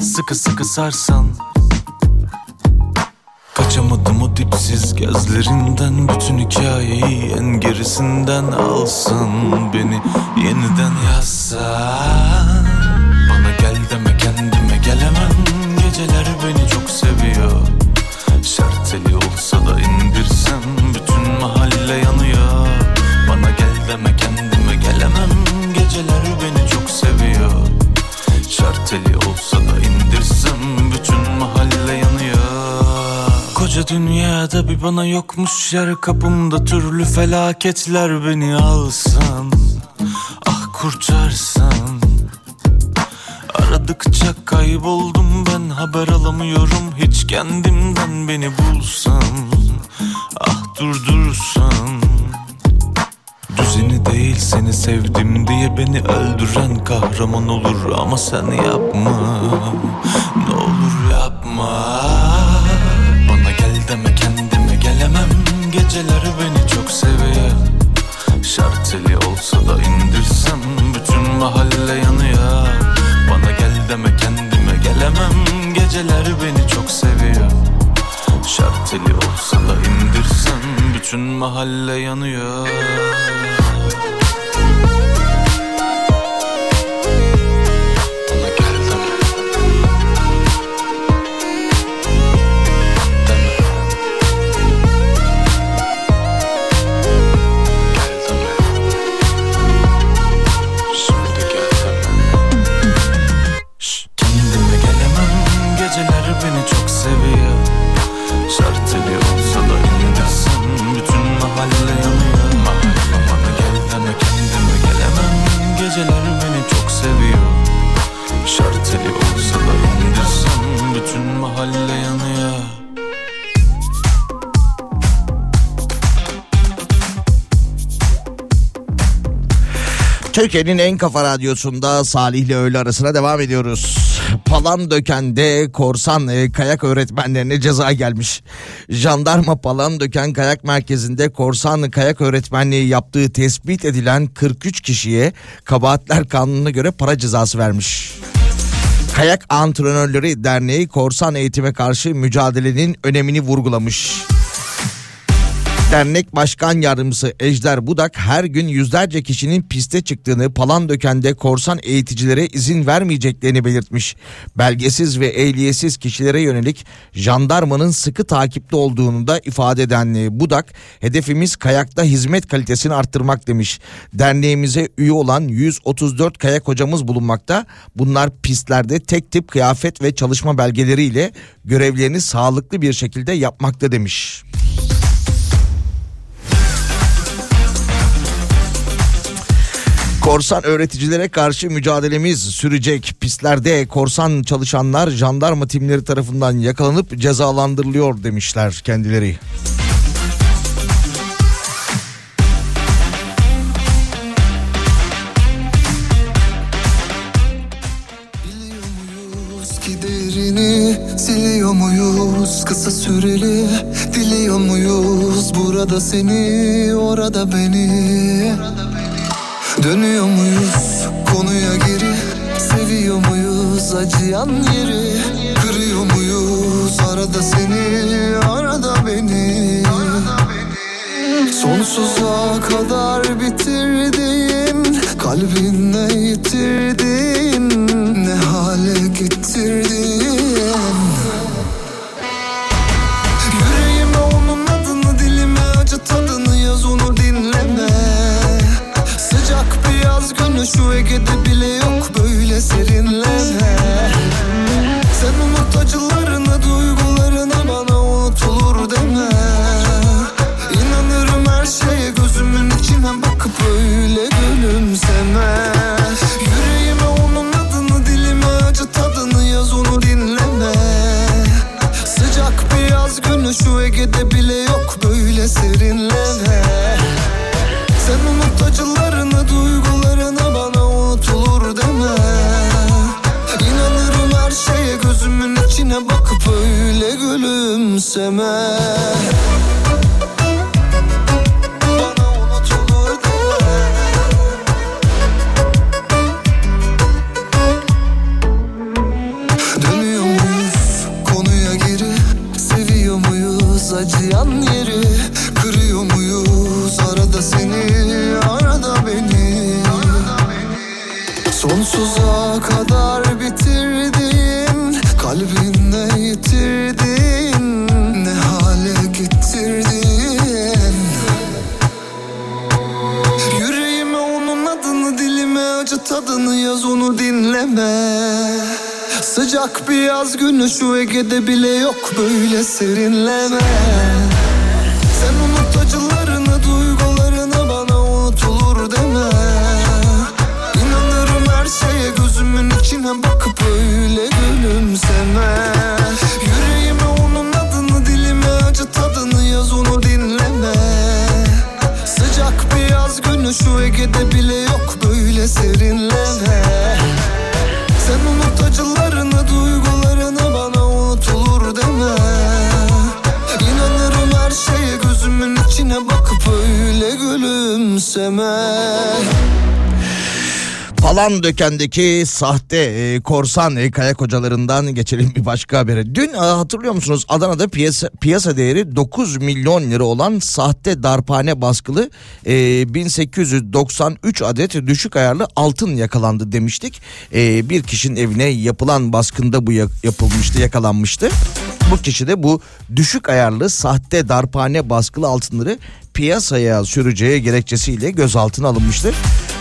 Speaker 12: Sıkı sıkı sarsan. Kaçamadım o dipsiz gözlerinden Bütün hikayeyi en gerisinden alsan. Beni yeniden yazsan. Bana gel deme kendime gelemem. Geceler beni çok seviyor Şarteli olsa da indirsem Bütün mahalle yanıyor. Bana gel deme kendime gelemem. Geceler beni çok seviyor. Şarteli olsa da indirsem Bütün mahalle yanıyor. Koca dünyada bir bana yokmuş yer Kapımda türlü felaketler beni alsan Ah kurtarsan Aradıkça kayboldum ben. Haber alamıyorum. Hiç kendimden beni bulsam Ah durdursan Düzeni değil seni sevdim diye beni öldüren kahraman olur. Ama sen yapma. Ne olur yapma Geceler beni çok seviyor. Şarteli olsa da indirsem Bütün mahalle yanıyor
Speaker 1: Türkiye'nin en kafa radyosunda Salih ile öğle arasına devam ediyoruz. Palandöken'de korsan e, kayak öğretmenlerine ceza gelmiş. Jandarma Palandöken Kayak Merkezi'nde korsan kayak öğretmenliği yaptığı tespit edilen 43 kişiye kabahatler kanununa göre para cezası vermiş. Kayak Antrenörleri Derneği korsan eğitime karşı mücadelenin önemini vurgulamış. Dernek Başkan Yardımcısı Ejder Budak her gün yüzlerce kişinin piste çıktığını Palandöken'de korsan eğiticilere izin vermeyeceklerini belirtmiş. Belgesiz ve ehliyetsiz kişilere yönelik jandarmanın sıkı takipte olduğunu da ifade eden Budak hedefimiz kayakta hizmet kalitesini arttırmak demiş. Derneğimize üye olan 134 kayak hocamız bulunmakta. Bunlar pistlerde tek tip kıyafet ve çalışma belgeleriyle görevlerini sağlıklı bir şekilde yapmakta demiş. Korsan öğreticilere karşı mücadelemiz sürecek. Pistlerde korsan çalışanlar jandarma timleri tarafından yakalanıp cezalandırılıyor demişler kendileri.
Speaker 13: Siliyor muyuz kısa süreli Diliyor muyuz burada seni orada beni Dönüyor muyuz konuya geri? Seviyor muyuz acıyan yeri? Kırıyor muyuz arada seni arada beni? Sonsuza kadar bitirdiğin Kalbinle yitirdiğin sitting
Speaker 1: Palandöken'deki sahte e, korsan e, kayak hocalarından geçelim bir başka habere. Dün e, hatırlıyor musunuz Adana'da piyasa, piyasa değeri 9 milyon lira olan sahte darphane baskılı e, 1893 adet düşük ayarlı altın yakalandı demiştik. E, bir kişinin evine yapılan baskında bu ya- yapılmıştı yakalanmıştı. Bu kişi de bu düşük ayarlı sahte darphane baskılı altınları piyasaya süreceği gerekçesiyle gözaltına alınmıştı.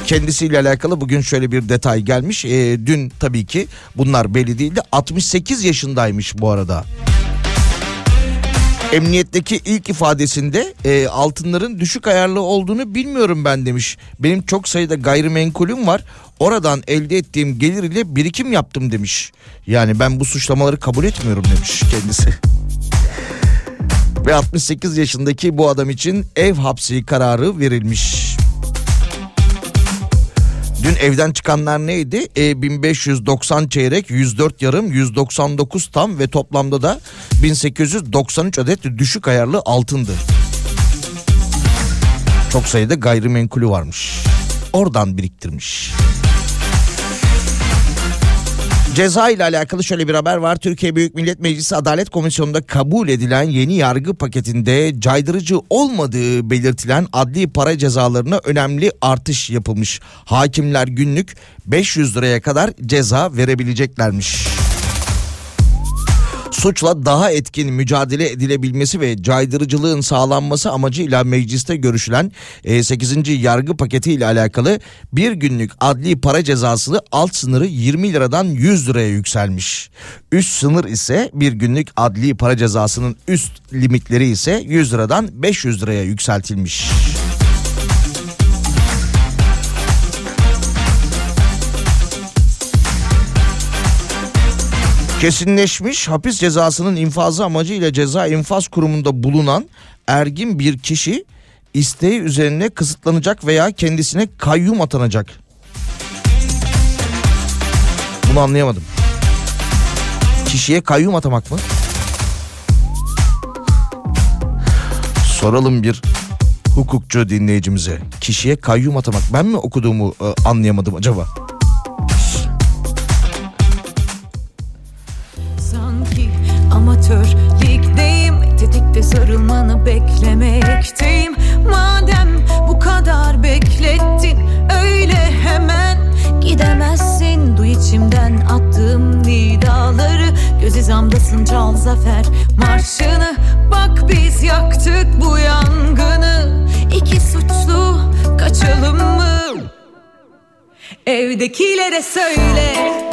Speaker 1: Kendisiyle alakalı bugün şöyle bir detay gelmiş. Ee, dün tabii ki bunlar belli değildi. 68 yaşındaymış bu arada. Emniyetteki ilk ifadesinde e, altınların düşük ayarlı olduğunu bilmiyorum ben demiş. Benim çok sayıda gayrimenkulüm var. Oradan elde ettiğim gelir ile birikim yaptım demiş. Yani ben bu suçlamaları kabul etmiyorum demiş kendisi. Ve 68 yaşındaki bu adam için ev hapsi kararı verilmiş. Dün evden çıkanlar neydi? E, 1590 çeyrek, 104 yarım, 199 tam ve toplamda da 1893 adet düşük ayarlı altındı. Çok sayıda gayrimenkulü varmış. Oradan biriktirmiş. Ceza ile alakalı şöyle bir haber var. Türkiye Büyük Millet Meclisi Adalet Komisyonu'nda kabul edilen yeni yargı paketinde caydırıcı olmadığı belirtilen adli para cezalarına önemli artış yapılmış. Hakimler günlük 500 liraya kadar ceza verebileceklermiş suçla daha etkin mücadele edilebilmesi ve caydırıcılığın sağlanması amacıyla mecliste görüşülen 8. yargı paketi ile alakalı bir günlük adli para cezası alt sınırı 20 liradan 100 liraya yükselmiş. Üst sınır ise bir günlük adli para cezasının üst limitleri ise 100 liradan 500 liraya yükseltilmiş. Kesinleşmiş hapis cezasının infazı amacıyla ceza infaz kurumunda bulunan ergin bir kişi isteği üzerine kısıtlanacak veya kendisine kayyum atanacak. Bunu anlayamadım. Kişiye kayyum atamak mı? Soralım bir hukukçu dinleyicimize. Kişiye kayyum atamak. Ben mi okuduğumu e, anlayamadım acaba?
Speaker 2: Amatör ligdeyim Tetikte sarılmanı beklemekteyim. Madem bu kadar beklettin Öyle hemen gidemezsin. Duy içimden attığım nidaları. Göz hizamdasın çal zafer marşını. Bak biz yaktık bu yangını. İki suçlu kaçalım mı? Evdekilere söyle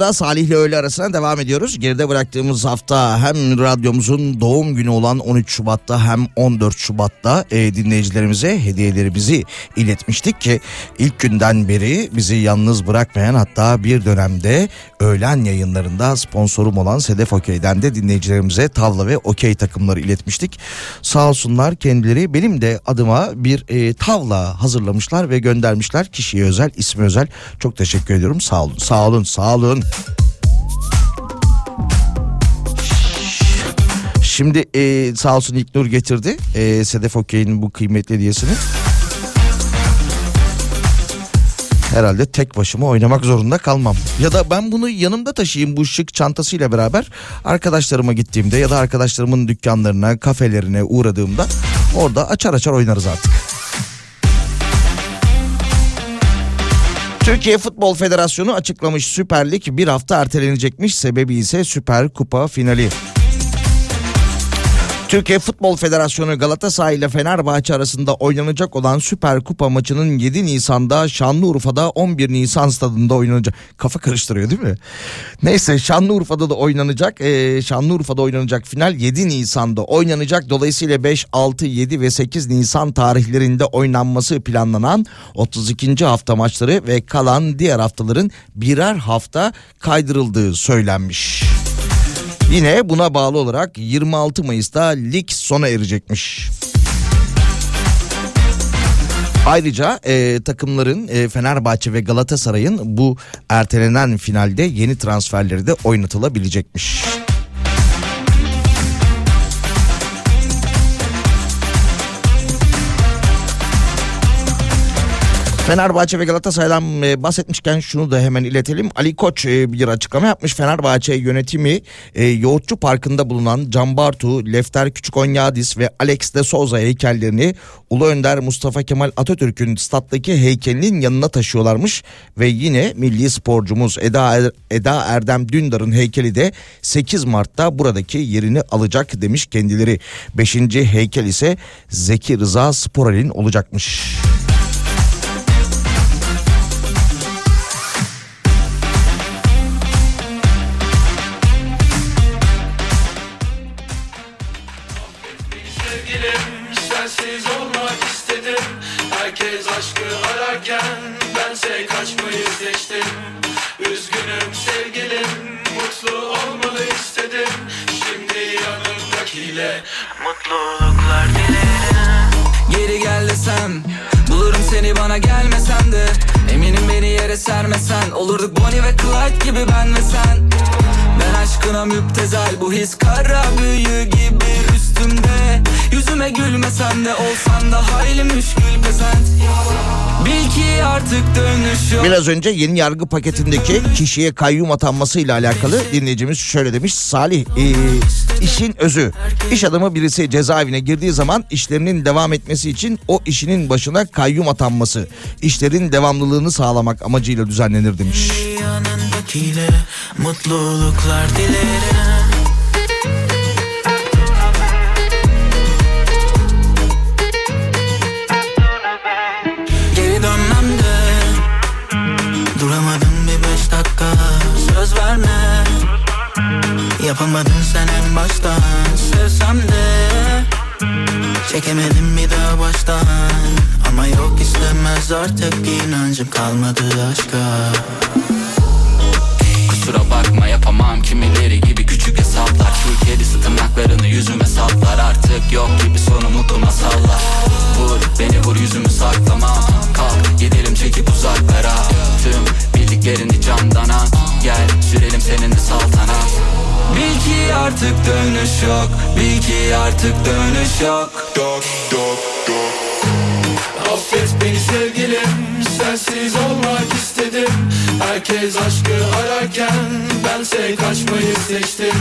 Speaker 1: Salih ile öğle arasına devam ediyoruz. Geride bıraktığımız hafta hem radyomuzun doğum günü olan 13 Şubat'ta hem 14 Şubat'ta e, dinleyicilerimize hediyelerimizi iletmiştik ki ilk günden beri bizi yalnız bırakmayan hatta bir dönemde öğlen yayınlarında sponsorum olan Sedef Okey'den de dinleyicilerimize tavla ve okey takımları iletmiştik. Sağ olsunlar kendileri benim de adıma bir e, tavla hazırlamışlar ve göndermişler. Kişiye özel, ismi özel. Çok teşekkür ediyorum. Sağ olun, sağ olun, sağ olun. Şimdi e, sağ olsun İlknur getirdi e, Sedef Okey'in bu kıymetli hediyesini. Herhalde tek başıma oynamak zorunda kalmam. Ya da ben bunu yanımda taşıyayım bu şık çantasıyla beraber arkadaşlarıma gittiğimde ya da arkadaşlarımın dükkanlarına, kafelerine uğradığımda orada açar açar oynarız artık. Türkiye Futbol Federasyonu açıklamış Süper Lig bir hafta ertelenecekmiş. Sebebi ise Süper Kupa finali. Türkiye Futbol Federasyonu Galatasaray ile Fenerbahçe arasında oynanacak olan Süper Kupa maçının 7 Nisan'da Şanlıurfa'da 11 Nisan stadında oynanacak. Kafa karıştırıyor değil mi? Neyse Şanlıurfa'da da oynanacak. Ee, Şanlıurfa'da oynanacak final 7 Nisan'da oynanacak. Dolayısıyla 5, 6, 7 ve 8 Nisan tarihlerinde oynanması planlanan 32. hafta maçları ve kalan diğer haftaların birer hafta kaydırıldığı söylenmiş. Yine buna bağlı olarak 26 Mayıs'ta lig sona erecekmiş. Ayrıca e, takımların e, Fenerbahçe ve Galatasaray'ın bu ertelenen finalde yeni transferleri de oynatılabilecekmiş. Fenerbahçe ve Galatasaray'dan e, bahsetmişken şunu da hemen iletelim. Ali Koç e, bir açıklama yapmış. Fenerbahçe yönetimi e, Yoğurtçu Parkı'nda bulunan Can Bartu, Lefter Küçükonyadis ve Alex de Souza heykellerini Ulu Önder Mustafa Kemal Atatürk'ün stat'taki heykelinin yanına taşıyorlarmış. Ve yine milli sporcumuz Eda, Er- Eda Erdem Dündar'ın heykeli de 8 Mart'ta buradaki yerini alacak demiş kendileri. Beşinci heykel ise Zeki Rıza Sporel'in olacakmış.
Speaker 14: Bense kaçmayı seçtim. Üzgünüm sevgilim. Mutlu olmalı istedim. Şimdi yanımdakiyle mutluluklar dilerim.
Speaker 5: Geri gel desem Bulurum seni bana gelmesen de. Eminim beni yere sermesen. Olurduk Bonnie ve Clyde gibi ben ve sen aşkına müptezel. Bu his kara büyü gibi üstümde. Yüzüme gülmesen de Olsan da hayli müşkül pezent Bil ki artık dönüş yok.
Speaker 1: Biraz önce yeni yargı paketindeki kişiye kayyum atanması ile alakalı dinleyicimiz şöyle demiş. Salih e, işin özü. İş adamı birisi cezaevine girdiği zaman işlerinin devam etmesi için o işinin başına kayyum atanması. işlerin devamlılığını sağlamak amacıyla düzenlenir demiş.
Speaker 5: Mutluluklar dilerim Duramadım bir beş dakika Söz verme Yapamadın sen en baştan. Sevsem de Çekemedim bir daha baştan. Ama yok istemez artık inancım kalmadı aşka. Kusura bakma yapamam. Kimileri gibi hesaplar Şu kedisi tırnaklarını yüzüme saplar Artık yok gibi sonu mutlu masallar. Vur beni vur yüzümü saklamam Kalk gidelim çekip uzaklara. Tüm bildiklerini candan at Gel sürelim seninle saltanat Bil ki artık dönüş yok. Bil ki artık dönüş yok. Dok dok dok
Speaker 14: Affet beni sevgilim sensiz olmak istedim. Herkes aşkı ararken bense kaçmayı seçtim.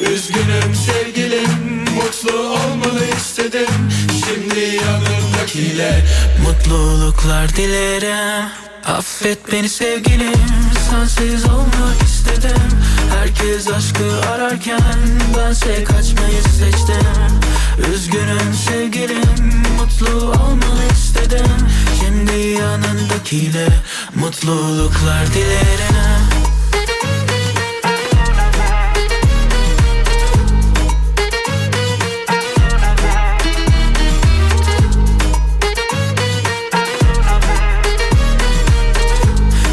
Speaker 14: Üzgünüm sevgilim mutlu olmalı istedim. Şimdi yanımdakiyle
Speaker 5: Mutluluklar dilerim. Affet beni sevgilim Sensiz olmak istedim. Herkes aşkı ararken Bense kaçmayı seçtim Üzgünüm sevgilim Mutlu olmalı istedim. Şimdi yanındakiyle Mutluluklar dilerim.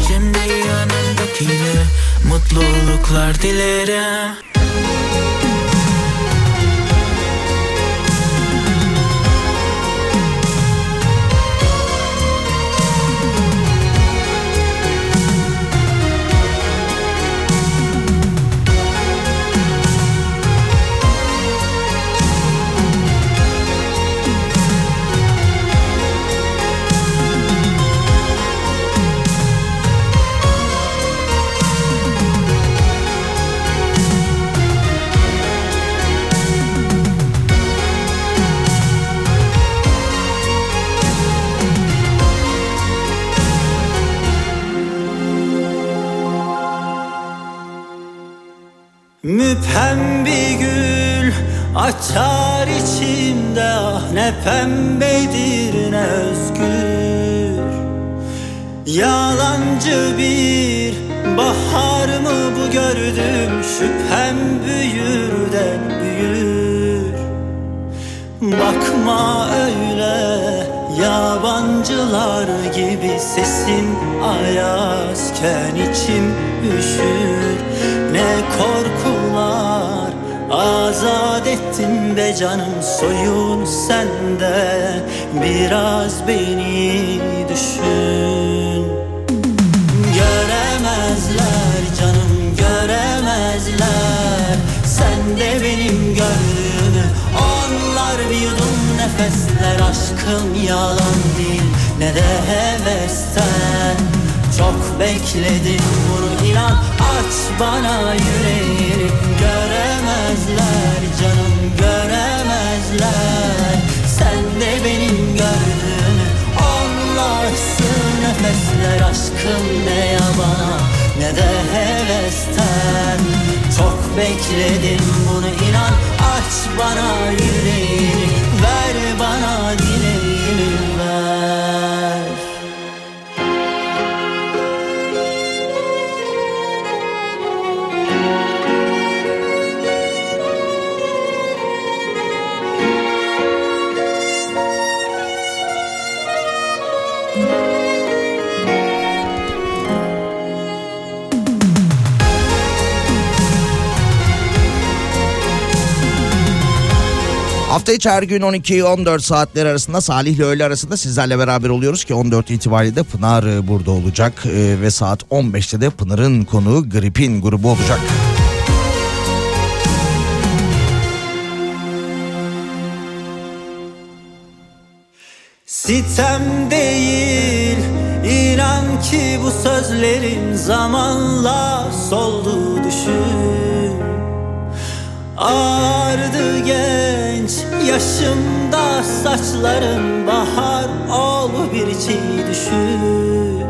Speaker 5: Şimdi yanındakiyle Mutluluklar dilerim
Speaker 15: ah ne özgür. Yalancı bir bahar mı bu gördüm? Şüphem büyür de büyür. Bakma öyle yabancılar gibi sesin ayazken içim üşür. Ne korkular azat ettin be canım soyun sende Biraz beni düşün. Göremezler canım göremezler. Sen de benim gördüğümü Onlar bir yudum nefesler Aşkım yalan değil. Ne de hevesten. Çok bekledim bunu inan. Aç bana yüreğini Göremezler canım göremezler. Sen de benim gördüğümü Onlarsın nefesler aşkım ne yabana ne de hevesten. Çok bekledim bunu inan. Aç bana yüreğini Ver bana dileğini
Speaker 1: Hafta içi her gün 12-14 saatler arasında Salih ile öğle arasında sizlerle beraber oluyoruz ki 14 itibariyle de Pınar e, burada olacak E, ve saat 15'te de Pınar'ın konuğu Grip'in grubu olacak.
Speaker 15: Sitem değil inan ki bu sözlerim zamanla soldu düşün Ağardı genç yaşımda saçlarım bahar ol bir çiğ düşür.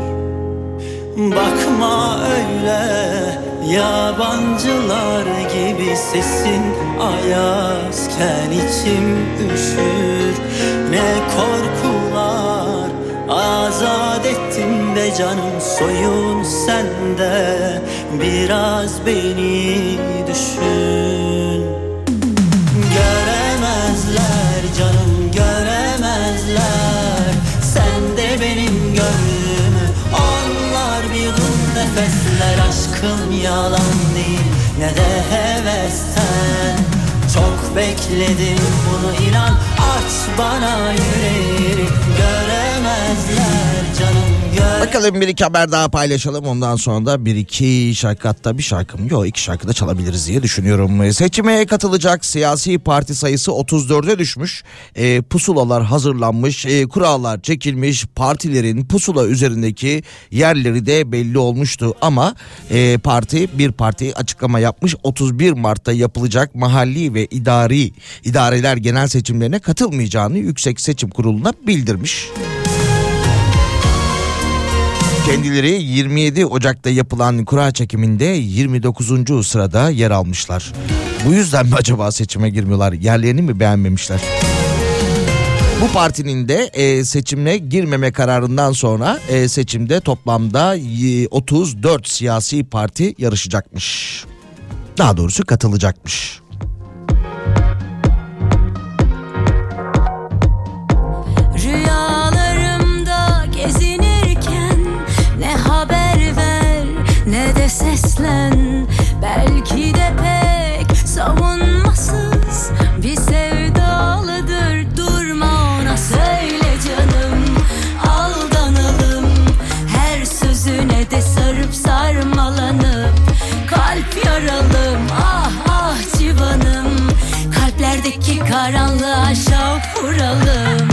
Speaker 15: Bakma öyle yabancılar gibi sesin ayazken içim üşür. Ne korkular azat ettin de canım soyun sende. Biraz beni düşün Aşkım yalan değil. Ne de hevesten Çok bekledim bunu. İnan Aç bana yüreğini Göremezler canım
Speaker 1: Bakalım bir iki haber daha paylaşalım ondan sonra da bir iki şarkı hatta bir şarkı mı yok iki şarkı da çalabiliriz diye düşünüyorum. Seçime katılacak siyasi parti sayısı 34'e düşmüş. E, pusulalar hazırlanmış, e, kurallar çekilmiş, partilerin pusula üzerindeki yerleri de belli olmuştu. Ama e, parti bir parti açıklama yapmış 31 Mart'ta yapılacak mahalli ve idari idareler genel seçimlerine katılmayacağını Yüksek Seçim Kurulu'na bildirmiş. Kendileri 27 Ocak'ta yapılan kura çekiminde 29. sırada yer almışlar. Bu yüzden mi acaba seçime girmiyorlar? Yerlerini mi beğenmemişler? Bu partinin de e, seçimle girmeme kararından sonra e, seçimde toplamda y- 34 siyasi parti yarışacakmış. Daha doğrusu katılacakmış.
Speaker 2: Seslen Belki de pek savunmasız bir sevdalıdır. Durma ona söyle canım aldanalım. Her sözüne de sarıp sarmalanıp Kalp yaralım. Ah ah civanım Kalplerdeki karanlığa şavk vuralım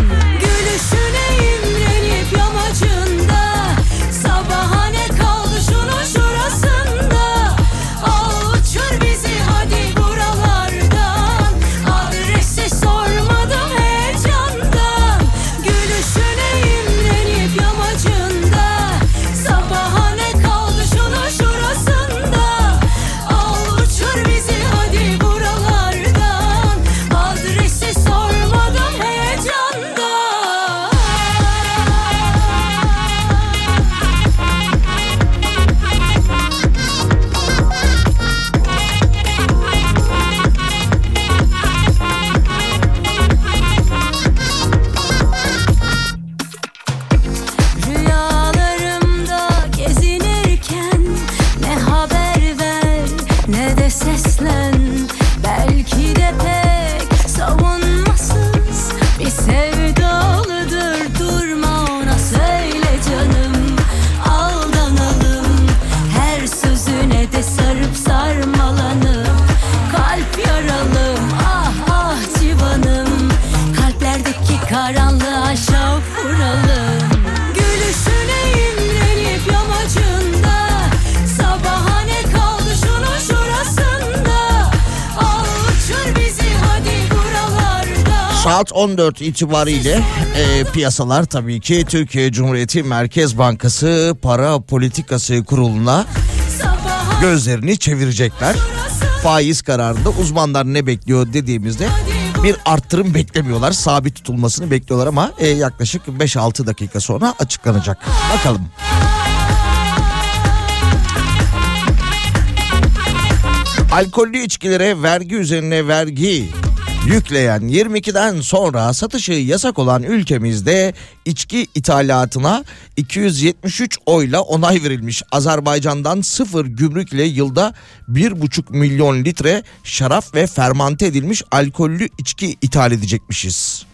Speaker 1: 14 itibariyle e, piyasalar tabii ki Türkiye Cumhuriyeti Merkez Bankası Para Politikası Kurulu'na gözlerini çevirecekler. Faiz kararında uzmanlar ne bekliyor dediğimizde bir arttırım beklemiyorlar. Sabit tutulmasını bekliyorlar ama e, yaklaşık 5-6 dakika sonra açıklanacak. Bakalım. Alkollü içkilere vergi üzerine vergi yükleyen 22'den sonra satışı yasak olan ülkemizde içki ithalatına 273 oyla onay verilmiş. Azerbaycan'dan sıfır gümrükle yılda 1,5 milyon litre şarap ve fermante edilmiş alkollü içki ithal edecekmişiz.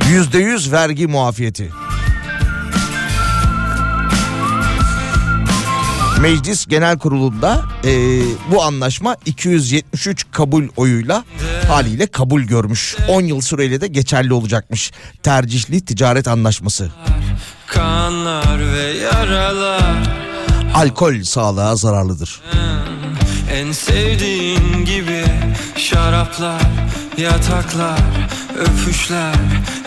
Speaker 1: %100 vergi muafiyeti. Meclis Genel Kurulu'nda e, bu anlaşma 273 kabul oyuyla haliyle kabul görmüş. 10 yıl süreyle de geçerli olacakmış. Tercihli ticaret anlaşması.
Speaker 12: Kanlar ve yaralar
Speaker 1: Alkol sağlığa zararlıdır.
Speaker 12: En sevdiğin gibi şaraplar, yataklar, öpüşler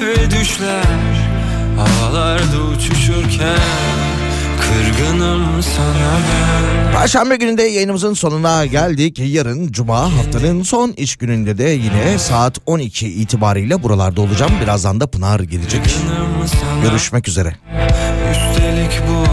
Speaker 12: ve düşler Havalarda uçuşurken kırgınım sana ben
Speaker 1: Perşembe gününde yayınımızın sonuna geldik. Yarın Cuma haftanın son iş gününde de yine saat 12 itibariyle buralarda olacağım. Birazdan da Pınar gelecek. Görüşmek üzere.
Speaker 12: Üstelik bu